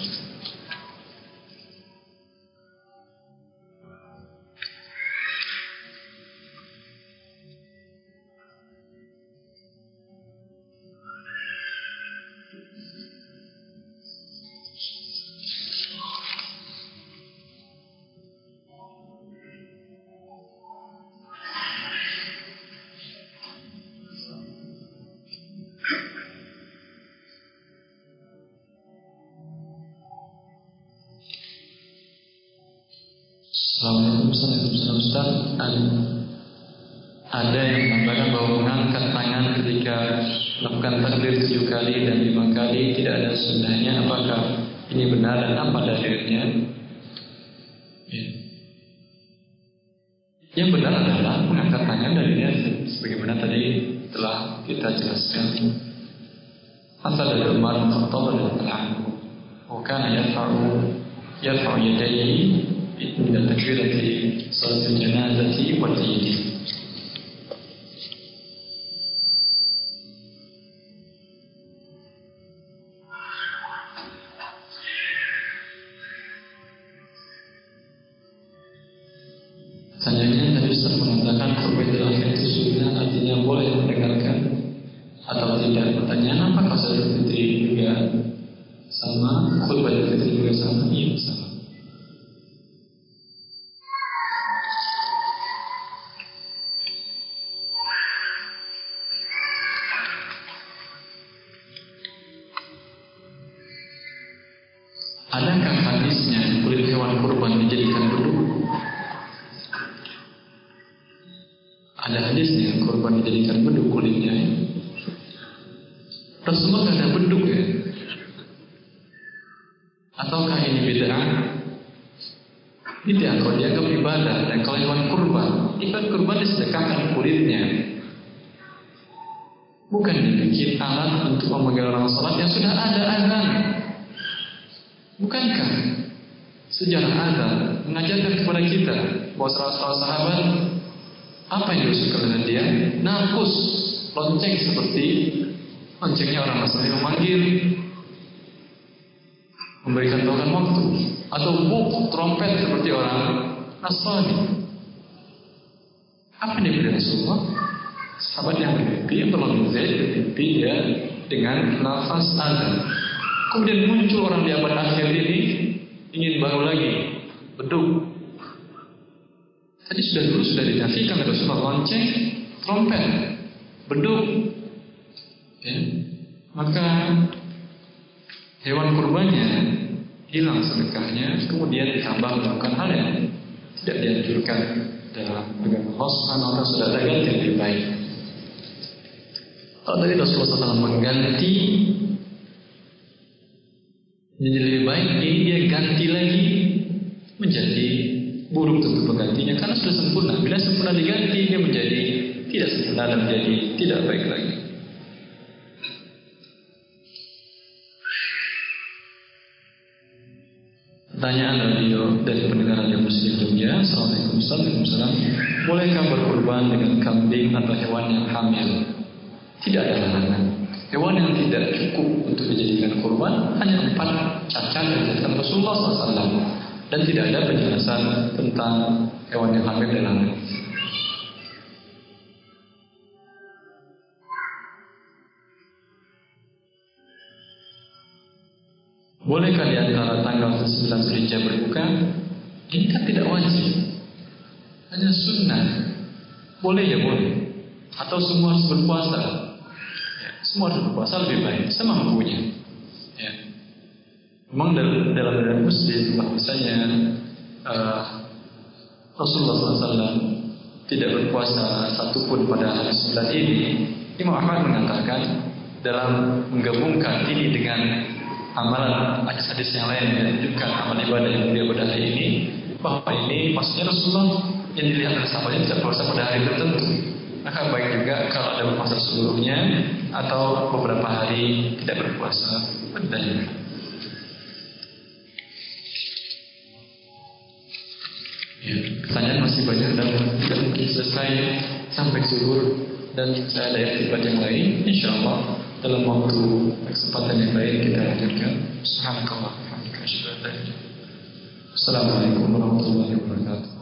Speaker 1: Ada hadisnya kurban dijadikan beduk kulitnya. Rasulullah tidak ada beduk ya. Ataukah ini bid'ah? Tidak, kalau dianggap ibadah dan kalau hewan kurban, ikan kurban disedekahkan kulitnya. Bukan dibikin alat untuk memanggil orang salat yang sudah ada azan. Bukankah sejarah azan mengajarkan kepada kita bahwa salah sahabat apa yang diusulkan dengan dia? Nafus, lonceng seperti loncengnya orang Nasrani memanggil, memberikan tauran waktu, atau buk trompet seperti orang Nasrani. Apa yang diberi Rasulullah? Sahabat yang bermimpi, tolong Zaid bermimpi ya dengan nafas azan. Kemudian muncul orang di abad akhir ini ingin baru lagi beduk Tadi sudah dulu sudah dinafikan oleh Rasulullah lonceng, trompet, beduk. Ya. Maka hewan kurbannya hilang sedekahnya, kemudian ditambah melakukan hal yang tidak dianjurkan dalam agama Subhanahu wa sudah ada ganti yang lebih baik. Kalau tadi Rasulullah SAW mengganti menjadi lebih baik, ini dia ganti lagi menjadi buruk tentu penggantinya karena sudah sempurna. Bila sempurna diganti dia menjadi tidak sempurna dan menjadi tidak baik lagi. Pertanyaan radio dari pendengar radio Muslim Jogja. Assalamualaikum warahmatullahi Bolehkah berkorban dengan kambing atau hewan yang hamil? Tidak ada larangan. Hewan yang tidak cukup untuk dijadikan korban hanya empat cacat yang Rasulullah SAW dan tidak ada penjelasan tentang hewan yang hamil dalam Bolehkah di antara tanggal 9 Zulhijjah berbuka? Ini kan tidak wajib. Hanya sunnah. Boleh ya boleh. Atau semua harus berpuasa. Ya, semua harus berpuasa lebih baik. Semampunya. Memang dalam dalam dalam Muslim bahwasanya uh, Rasulullah SAW tidak berpuasa satupun pada hari sembilan ini. Imam Ahmad mengatakan dalam menggabungkan ini dengan amalan hadis-hadis yang lain yang menunjukkan amal ibadah yang dia pada hari ini bahwa ini maksudnya Rasulullah yang dilihat oleh sahabatnya tidak berpuasa pada hari tertentu maka baik juga kalau ada berpuasa seluruhnya atau beberapa hari tidak berpuasa padanya. Ya, pertanyaan masih banyak dan tidak mungkin selesai sampai zuhur dan saya ada aktivitas yang lain. Insya Allah dalam waktu kesempatan yang lain kita lanjutkan. Assalamualaikum warahmatullahi wabarakatuh.